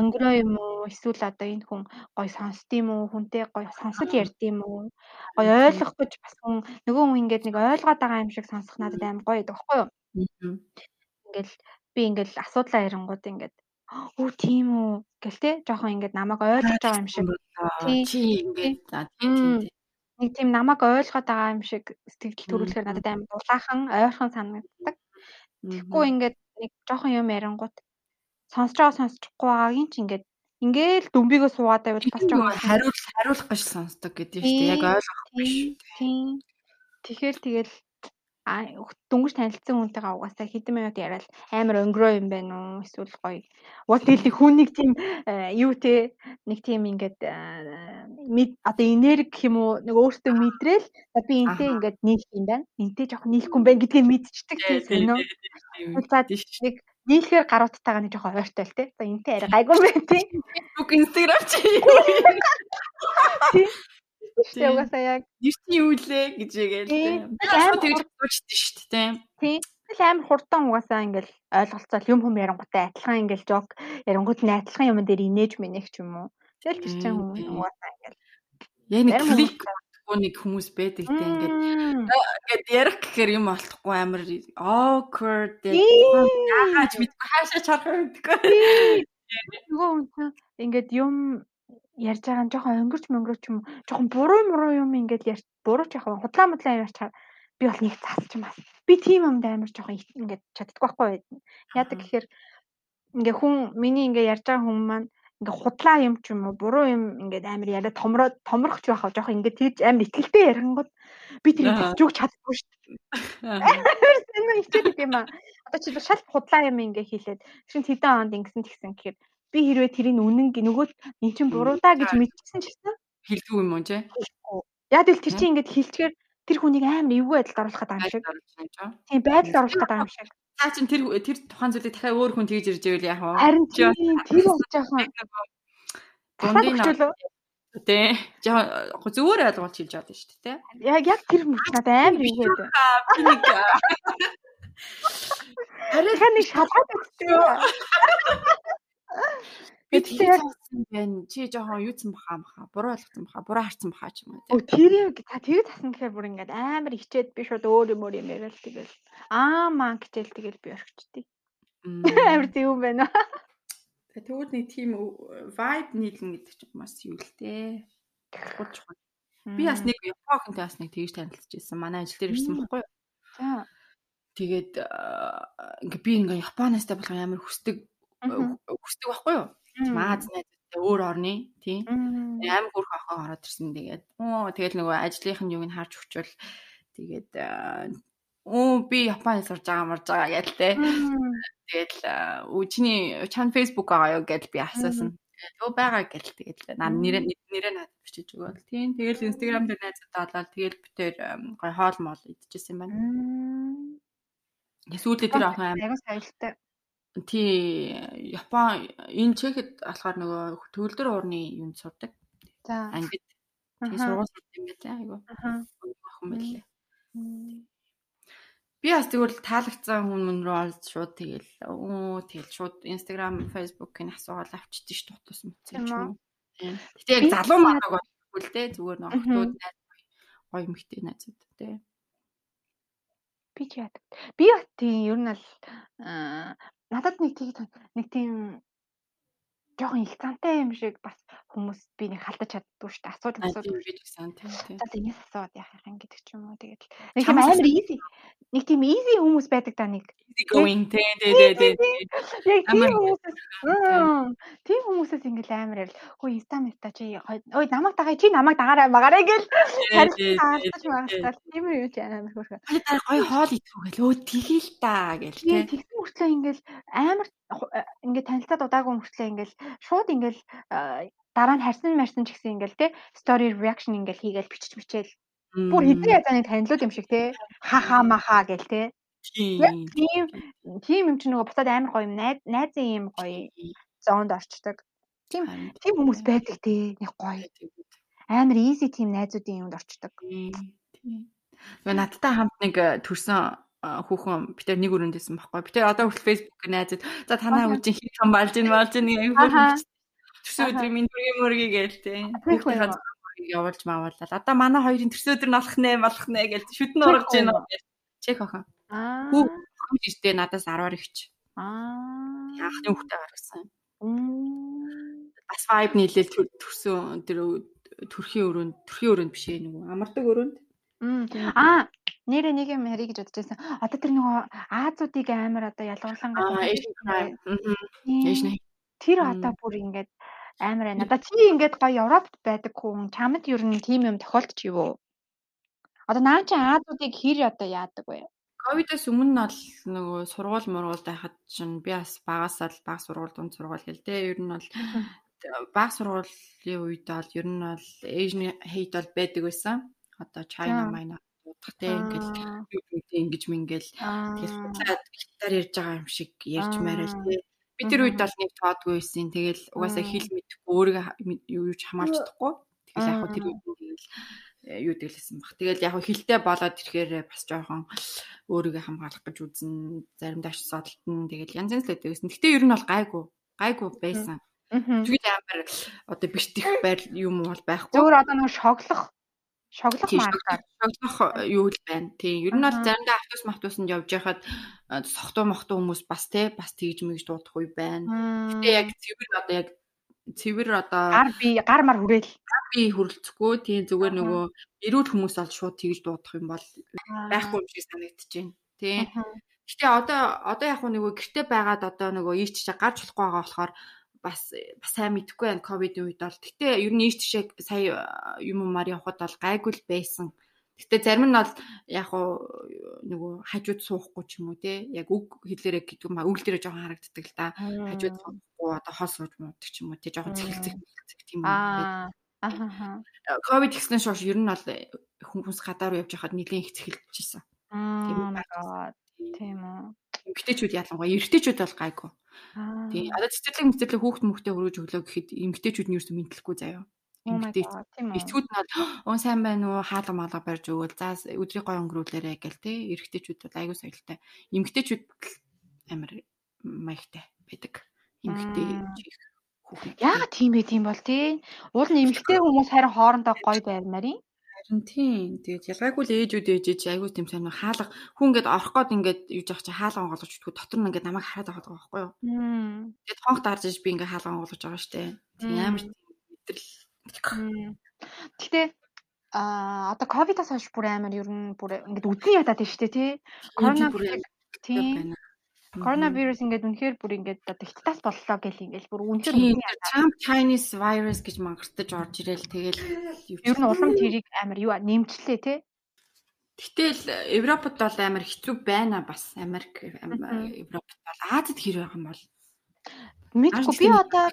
Өнгөрөө юм уу? Эсвэл одоо энэ хүн гой сонсд юм уу? Хүнтэй гой сонсож ярьд юм уу? Гой ойлгох гэж бас хүн нөгөө хүн ингээд нэг ойлгоод байгаа юм шиг сонсох надад амар гоё байдаг байхгүй юу Ингээл би ингээл асуудлаа ярингууд ингээд өө тийм үү? гэл те жоохон ингээд намайг ойлгож байгаа юм шиг. чи ингээд тийм нэг тийм намайг ойлгоод байгаа юм шиг сэтгэл төрүүлэхээр надад амар дулаахан ойрхон санагддаг. Тэгэхгүй ингээд нэг жоохон юм ярингууд сонсож байгаа сонсчихгүй байгаагийн чи ингээд ингээл дүмбигөө суугаад байвал бас жоохон хариулт хариулах гэж сонсдог гэдэг шүү дээ. Яг ойлгох биш. Тийм. Тэгэхээр тэгэл дөнгөж танилцсан хүнтэйгээ угаасаа хэдэн минут яриад амар өнгөрөө юм байна уу эсвэл гоё. Уус тэгэл хүн нэг тийм э, юу те нэг тийм ингээд э, одоо энерги гэх юм уу нэг өөртөө мэдрээл би энтэй ингээд нийлх юм байна. Энтэй жоохон нийлэхгүй юм байна гэдгийг мэдчихдэг тийм. За нэг нийлэхээр гаруудтайгаа нэг жоохон ойртой л те. За энтэй арай гайгүй байна те. Facebook Instagram чи. Тэгтээ угаасаа яг нэрчний юу лээ гэж ягээл тийм. тэгж бодчихсон шүү дээ тийм. Тэгэл амар хурдан угаасаа ингээл ойлголцол юм хүм ярангуйтай адилхан ингээл жок ярангуйд нь адилхан юм дээр инээж мэнэх ч юм уу. Тэгэл тэр чинь угаасаа ингээл яг нэг клик нэг хүмүүс байдаг те ингээд. Ингээд ярих гэхээр юм болохгүй амар awkward яахаач мэдгүй хаашаа чарах мэдгүй. Нөгөө хүн ингээд юм ярьж байгаа нь жоохон өнгөрч мөнгөрч юм жоохон буруу муруу юм ингээд ярьж буруу ч яг худлаа мудлаа ярьж би бол нэг засч мас. Би тийм юмд амар жоохон ингээд чаддаггүй байхгүй. Яадаг гэхээр ингээ хүн миний ингээ ярьж байгаа хүн маань ингээ худлаа юм ч юм уу буруу юм ингээд амар яриа томроо томрохч байхаа жоох ингээд тэгж амар ихтэлтэй ярингууд би тэрийг хэлж өгч чаддаггүй шүү дээ. Энэ ихтэй юм аа. Одоо чи шал худлаа юм ингээ хийлээд шин хэдэн онд ингэсэн тэгсэн гэхээр би хэрвээ тэрийг үнэн нөгөө эн чин буруу даа гэж мэдчихсэн ч гэсэн хэлдэг юм уу чи? Яг л тэр чинь ингээд хэлчихээр тэр хүнийг амар эвгүй байдалд оруулах гэдэг юм шиг. Тийм байдалд оруулах гэдэг юм шиг. Та чинь тэр тэр тухайн зүйлийг дахиад өөр хүн тэгж ирж ивэл яах вэ? Харин тийм тэр байгаа юм. Дундын Тэ. Жаа зүгээр ойлгуулж хэлж байгаа шүү дээ, тэ. Яг яг тэр мөч надад амар юм гээд. Би нэг Арай хань шалгаад өгсөн. Би тийм байна. Чи жоохон юуцсан баха маха. Буруу ойлгосон баха. Буруу харсан баха ч юм уу. Өө тэр яг та тэгээд тасан гэхээр бүр ингээд амар хичээд би шууд өөр юм өөр юм яриад тэгэл аа маа гэтэл тэгэл би орхичдээ. Амар тийм юм байна. Тэгвэл нэг тийм vibe нийлэн гэдэг чинь маш юу л дээ. Гол чухал. Би бас нэг Японхонтой бас нэг тэгж танилцж ирсэн. Манай ажил дээр ирсэн байхгүй юу? Тэгээд ингээ би ингээ Японоос та болох амар хүсдэг хүсдэг байхгүй юу? Маад найзтай өөр орны тийм амар хөрх охоо ороод ирсэн. Тэгээд оо тэгэл нөгөө ажлынх нь юуг нь харж өгчвөл тэгээд оо би Японд сурж байгаа марж байгаа гэлтэй тэгэл үчний чан Facebook байгаа юу гэж би асуусан. Төө байгаа гэл тэгэл наа нэрээ нэрээ надад бичиж өгөөл. Тийм тэгэл инстаграм дээр найзуудаа олоод тэгэл битээр гой хоол моол идчихсэн юм байна. Сүүлдээ тэр охин амар соёлтой. Тий, Япон энэ Чехэд болохоор нөгөө төгөлдөр уурны юунд сурдаг. За. Ангид. Тий сургууль сурдаг юм байна айгу. Охин байлээ. Би бас тэгвэл таалагдсан хүн рүү олж шууд тэгэл оо тэгэл шууд Instagram, Facebook-ийн асуугаал авчдээ ш тутас мөцсөн ч юм. Гэтэ яг залуу манаг байхгүй л дээ зүгээр нэг охтууд найз гоё мөхтэй найзууд тий. Би ч яадаг. Би бат тийм ер нь л надад нэг тийг нэг тийм жоохон их цантай юм шиг бас хүмүүс би нэг халтаж чаддгүй шүү дээ. Асуудал асуудал би гэсэн тийм тийм. За тэгээс асууад яах юм гэдэг ч юм уу. Тэгээд нэг тийм амар easy нэг тийм easy хүмүүс байдаг да нэг. Easy going тийм тийм тийм. Яг тийм хүмүүс. Тийм хүмүүсээс ингээл амар ярил. Хөө инста мэта чи ой намайг дагая чи намайг дагаарай магаарай гэл харилцаж магастал тийм юм чи амар хөөрхөө. Гой хоол идэх гэл өө тгийл та гэл тийм. Тэгсэн мөртлөө ингээл амар ингээд танилцаад удаагүй мөртлөө ингээл шууд ингээл дараа нь харсан марсан ч гэсэн ингээл те story reaction ингээл хийгээл бичиж бичээл бүр хэдэн язаныг танилуд юм шиг те. Хаха маха гэл те. Тийм тийм юм чи нөгөө буцаад амар гоё юм. Найзын юм гоё зоонд орчдөг. Тийм тийм хүмүүс байдаг те. Нэг гоё. Амар easy тийм найзуудын юмд орчдөг. Тийм надтай хамт нэг төрсөн хүүхэн бид нэг өрөөндөөсөн байхгүй. Бид одоо хүртэл Facebook найзууд. За танаа үжин хит хан болж ийн болж ийн юм. Төрсөн өдрийн минь дүргийн мөргий гээл те. Явуулж маавалаа. Одоо манай хоёрын төрсөн өдөр нь болох нэ болох нэ гэж шүдэн ургаж байна чек охин. Аа. Хүү ирдээ надаас 10-аар ихч. Аа. Яахны хүүхдээ гаргасан. Бас vibe нийлээл төрсөн тэр төрхийн өрөөнд төрхийн өрөөнд биш ээ нөгөө амардаг өрөөнд. Аа нэрээ нэг юм ярих гэж бодож байсан. Одоо тэр нөгөө Аазуудыг амар одоо ялгуурлан гадаг. Тэр одоо бүр ингээд амар байна. Одоо чи ингээд гоё Европт байдаг хүн чамд ер нь тийм юм тохиолдож юу? Одоо наа чи Аазуудыг хэр одоо яадаг вэ? Ковидос өмнө нь бол нөгөө сургууль мургуул байхад чинь би бас багасаа л баг сургууль дунд сургууль те. Ер нь бол баг сургуулийн үед бол ер нь бол Asian hate бол байдаг байсан. Одоо China майна удах те ингээл ингэж мингээл судлаад гитар ярьж байгаа юм шиг ярьж марал те би тэр үед бол нэг тоодгүй байсан тэгэл угаасаа хэл мэдэхгүй өөрийгөө юу юуч хамгаалж чадахгүй тэгэл яг хөө тэр үед тэгэл э, юу дэглэсэн баг. Тэгэл яг хилтэй болоод ирэхээр бас жоохон өөрийгөө хамгаалах гэж үзэн заримдаа ч содолтон тэгэл янз янз л байсан. Гэтэ ер нь бол гайгүй гайгүй байсан. Тэгээд амар одоо бэртэх байр юм бол байхгүй. Зүгээр одоо нэг шоглох Шоглох Тийм маргаар. шоглох юу л байна. Тийм ер нь бол заримдаа автобус мавтусанд явж байхад а, сохтуу мохтуу хүмүүс бас те бас тэгж мэгж дуудах үе байна. Гэтэ яг цэвэр одоо яг цэвэр одоо гар би гар мар хүрээл. би хөрөлцөхгүй тийм зүгээр нөгөө эрүүл хүмүүс бол шууд тэгж дуудах юм бол байхгүй юм шиг санагдчихэв. Тийм. Аха. Гэтэ одоо одоо яг нөгөө гэрте байгаад одоо нөгөө ийч чишээ гарч болохгүй байгаа болохоор бас бас сайн мэдэхгүй байна ковидын үед бол. Гэтэ ер нь ийч чишээ сая юм юмар явахад бол гайгүй л байсан. Гэтэ зарим нь бол яг уу нөгөө хажууд суухгүй ч юм уу те яг үг хэлээрээ гэдэг юм а үйл дээрээ жоохон харагддаг л да. Хажууд суухгүй одоо хол сууж муудаг ч юм уу те жоохон цэглцэг цэглцэг тийм юм. Аа. Аха. Ковид гэснээр шууш ер нь бол хүмүүс гадаар руу явж байхад нэлийн их цэглэж my god. Тийм үү. Эмэгтэйчүүд ялангуяа эрэгтэйчүүд бол гайгүй. Тийм. Одоо цэцэрлэг мэцэрлэг хүүхд мөхтэй хөрөөж өглөө гэхэд эмэгтэйчүүд нь ч мэдлэхгүй заяа. Үү. эцгүүд нь бол уун сайн байна уу хаалга маалга барьж өгөөл за өдрийг гой өнгөрүүлээрэ гэл тий. Эрэгтэйчүүд бол аягүй соёлтой. Эмэгтэйчүүд л амар маягтай байдаг. Чих хүүхэд. Яагаад тийм бэ тийм бол тий? Уул нь эмэгтэй хүмүүс харин хоорондоо гоё байрнаар юм. Харин тийм. Тэгээд ялгаагүй л ээжүүд ээжэж аягүй тийм сайн хаалга хүн ингээд орох гээд ингээд юуж явах чи хаалга онгоолгож өгдөг. Дотор нь ингээд намайг хараад байгаа байхгүй юу? Тэгээд хонх дарж иж би ингээд хаалга онгоолгож байгаа штэ. Тийм амар тийм мэдрэл. Гэтэ а одоо ковидоос хойш бүр амар ер нь бүр ингээд үдэн ядаад байна дээ тий. Коронавирус тийм. Коронавирус ингээд үнэхээр бүр ингээд одоо хятадас боллоо гэл ингээд бүр үнэхээр. Trump Chinese virus гэж мангартаж орж ирэл тэгэл Ер нь улам тэрийг амар юу нэмчлээ тий. Гэтэл Европод бол амар хэцүү байна бас Америк ам- Мгм. Европод бол Азид хэр байгаа юм бол Мэдгүй би одоо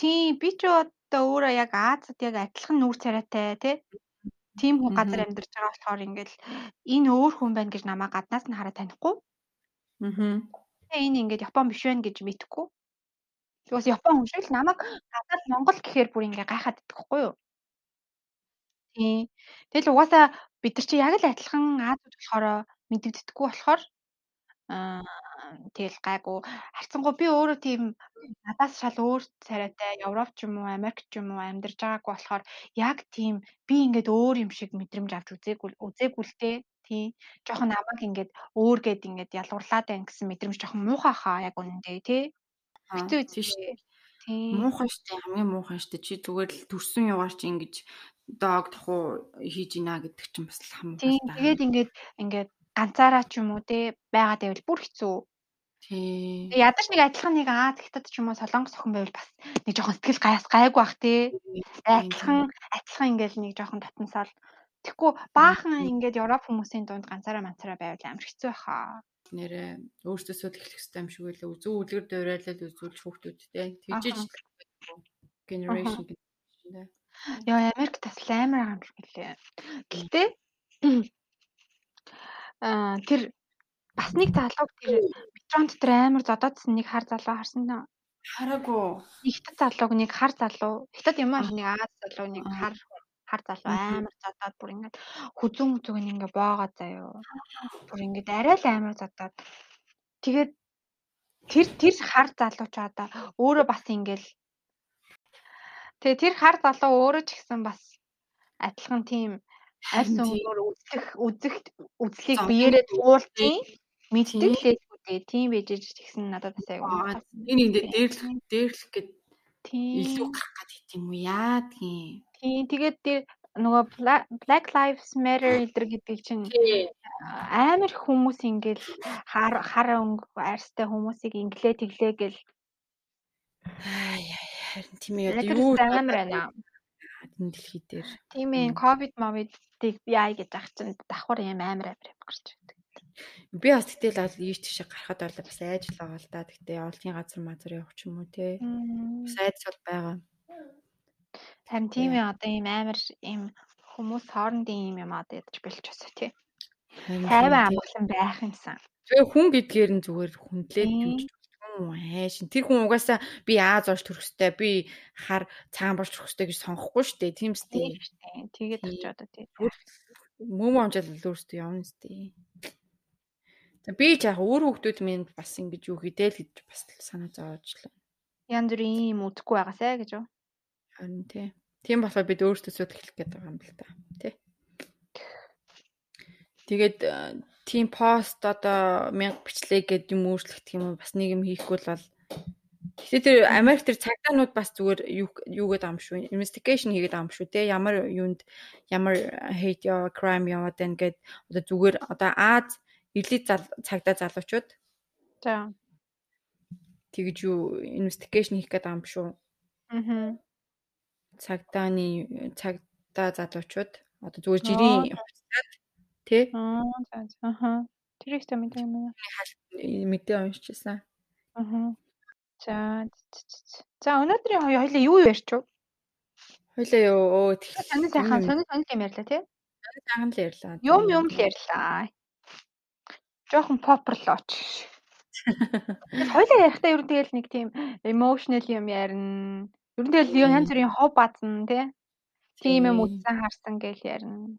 тийм би ч одоо өөрөө яг Азад яг адилхан нүүр царайтай тий. Тийм хүн газар амьдарч байгаа болохоор ингээд энэ өөр хүн байна гэж намайг гаднаас нь хараад танихгүй. Аа. Энэ ингээд Япон биш байна гэж мэдэхгүй. Тэгээс Япон хүн шиг л намайг гадаад Монгол гэхээр бүр ингээ гайхаад идэх байхгүй юу? Тийм. Тэгэл угаасаа бид нар чи яг л адилхан Азууд болохоор мэдэгддэггүй болохоор аа тэгэл гайгүй. Харцангуй би өөрөө тийм надаас шал өөр царайтай Европ ч юм уу, Америк ч юм уу амьдарч байгаагүй болохоор яг тийм би ингээд өөр юм шиг мэдрэмж авч үзээгүй үзээгүй Тийм. Жохон намайг ингээд өөр гэд ингээд ялгуурлаад байна гэсэн мэдрэмж жохон муухай хаа яг үнэндээ тий. Хэцүү тийш. Муухай штэ хамгийн муухай штэ чи зүгээр л төрсөн югаар чи ингэж дог тахуу хийж ийна гэдэг чинь бас л хамаатай. Тийм. Тэгээд ингээд ингээд ганцаараа ч юм уу те байгаад байвал бүр хэцүү. тий. Ядаж нэг адилхан нэг Аз хятад ч юм уу солонгос охин байвал бас нэг жоохон сэтгэл гаяас гайгүй бах те. Адилхан адилхан ингээл нэг жоохон татансаал. Тэгэхгүй баахан ингээд Европ хүмүүсийн дунд ганцаараа манцаараа байвал амар хэцүү баха. нэрээ өөрсдөөсөө эхлэх хэрэгтэй юм шиг үлээ. Үзүү үлгэр дөрөөлөл үзүүл хүүхдүүдтэй. Тэгжиж generation гэдэг. Яа Америк тас л амар байгаа юм шиг лээ. Гэтэ аа тэр бас нэг залууг тэр метрон дотор амар зодоодсэн нэг хар залуу харсан нөө. Хараагүй. Хятад залууг нэг хар залуу. Хятад юм аа нэг Аз залуу нэг хар хар залуу амар зодоод бүр ингээд хүзүүн хүзүүг нь ингээ боогоо заяо. Бүр ингээд арай л амар зодоод. Тэгээд тэр тэр хар залуу ч одоо өөрөө бас ингээл Тэгээ тэр хар залуу өөрөө ч гэсэн бас адилхан тийм аль Харин тийм. сүнгээр үзэх үзэх үзлийг биеэрээ туулчих мэддэг Тийм. л дээ. Тийм байж иж тэгсэн надад бас аягүй. Энэ энэ дээрлэх дээрлэх гээд Тийм. илүү гарах гэдэг юм уу яа тийм. Тийм. Тэгээд тэр нөгөө Bla- Black Lives Matter эдэр гэдэг чинь амар хүмүүс ингээл хар хар өнгө арьстай хүмүүсийг инглээ тэглээ гэл харин тийм Black юу амар байна. энэ дэлхий дээр. Тийм ээ. Ковид мовидыг би ай гэж ах чинь давхар юм амар амар юм гарч ирдэг. Би бас гэтэл ал ийш тийш гарахад бол бас айж л байгаа л да. Гэтэ олонний газар мазар явах ч юм уу те. Бас айдс бол байгаа. Харин тийм ээ одоо ийм амар ийм хүмүүс хоорондын юм одоо ядаж бэлч өсөө тий. Тайван тийм, амгалан байх юмсан. Тэгээ хүн гэдгээр нь зүгээр хүндлээд Тийм. хүн хайшин. Тэр хүн угаасаа би Аз орж төрөхстэй би хар цагаан болж төрөхстэй гэж сонгохгүй шүү дээ. Тийм Тийм дээ. Тэгээд Тийм. очиж одоо тий. Мөм амжаал өөртөө явна сте. За би ч яг өөр хүүхдүүд минь бас ингэж юу хийдэл гэж бас санаа зовоочлаа. Янз бүрийн ийм үдэхгүй байгаасай гэж юу. Харин тий. Тийм болохоор бид өөрсдөө судлах хэлэх гээд байгаа юм л та. Тэ. Тэгээд тийм пост одоо мянга бичлээ гэд юм өөрчлөх гэх юм бас нэг юм хийхгүй л бол Гэтэ тэр Америк тэр цагдаанууд бас зүгээр юу юу гэдэг юм шүү. Investigation хийгээд юм шүү те. Ямар юунд ямар hate яа crime яваад байна гэд одоо зүгээр одоо Аз элит цагдаа залуучууд за тэгж юу investigation хийх гэдэг юм шүү. Аа. Цагдааны цагдаа залуучууд одоо зүгээр жирийн хувцасад тий. Аа. Аха. Тэр их юм юм. Мэдээ уншижсэн. Аа. За за өнөөдрийн хоёлаа юу ярьч вэ? Хоёлаа юу өө сонир сайхан сонир сонир юм ярьлаа тий? Сонир сайхан л ярьлаа. Юм юм л ярьлаа. Жохон попрлооч. Хоёлаа ярихдаа ер нь тэгэл нэг тийм emotional юм ярина. Ер нь тэгэл янз бүрийн хов баазна тий? Тийм юм үзсэн харсан гэл ярина.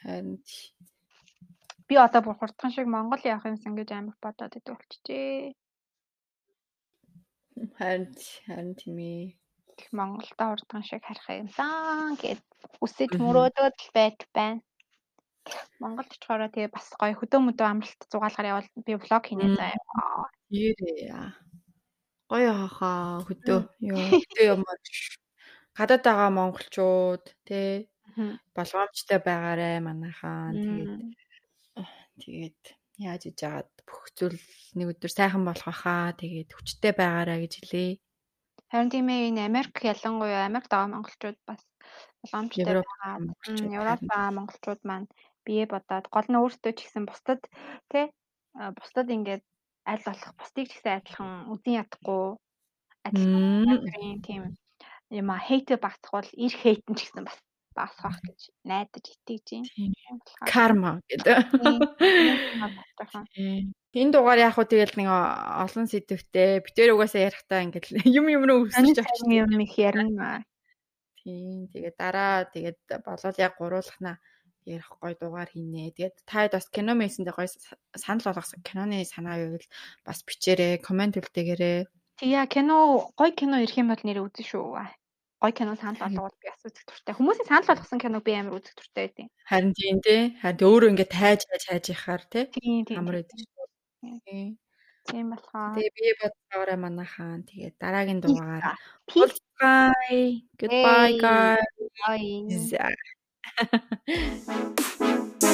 Харин би одоо бүр хурдхан шиг Монгол явах юмсан гэж амар бодоод идэв болчихжээ. Харин харин тийм ээ. Их Монголдо урдган шиг харах юмсан гэд үсэж мөрөөдөөд л байж байна. Монголд очихороо тэгээ бас гоё хөдөө мөдөө амралт зугаалгаар явал би влог хийнэ заяа. Ирээ. Гоё хахаа хөдөө. Йоо хөдөө юмар. Гадаад байгаа монголчууд тий болгоомжтой байгаарэ манайхаа тэгээд тэгээд яаж иж агаад бүх зүйл нэг өдөр сайхан болох байхаа тэгээд хүчтэй байгаараа гэж хэлээ. Харин тийм ээ энэ Америк ялангуяа Америкт байгаа монголчууд бас боломжтой байгаа. Европ байгаа монголчууд маань бие бодоод гол нь өөртөө ч гэсэн бусдад тий бусдад ингээд аль болох бусдыг ч гэсэн адилхан үдин ядахгүй адилхан тийм юм а хейт багцхул ир хейт нь ч гэсэн бас багасгах гэж найдаж итгэж байна. Карма гэдэг. Энэ дугаар яг хуу тэгэл нэг олон сэдвтэй битэр угаасаа ярихдаа ингээд юм юм руу өсөж авчих юм их ярина. Тийм. Тэгээд дараа тэгээд болол яг гуруулахна ярих гой дугаар хийнэ. Тэгээд таад бас кино мэйсэндээ гой санал болгосон киноны санаа байвал бас бичээрэй, комент үлдээгээрэй. Тийя кино гой кино ирэх юм бол нэр үзэн шүү гой кино санал болгоод би бас үзэх туртай. Хүмүүсийн санал болгосон киног би амар үзэх туртай байдیں۔ Харин тийм тий. Харин өөрөө ингээд тайж хайж хайж ихаар тий. Амар байдаг. Тийм болохоор. Тэгээ би бодсоорой манайхаа. Тэгээ дараагийн дугаар. Goodbye. Goodbye guys. Bye. Bye.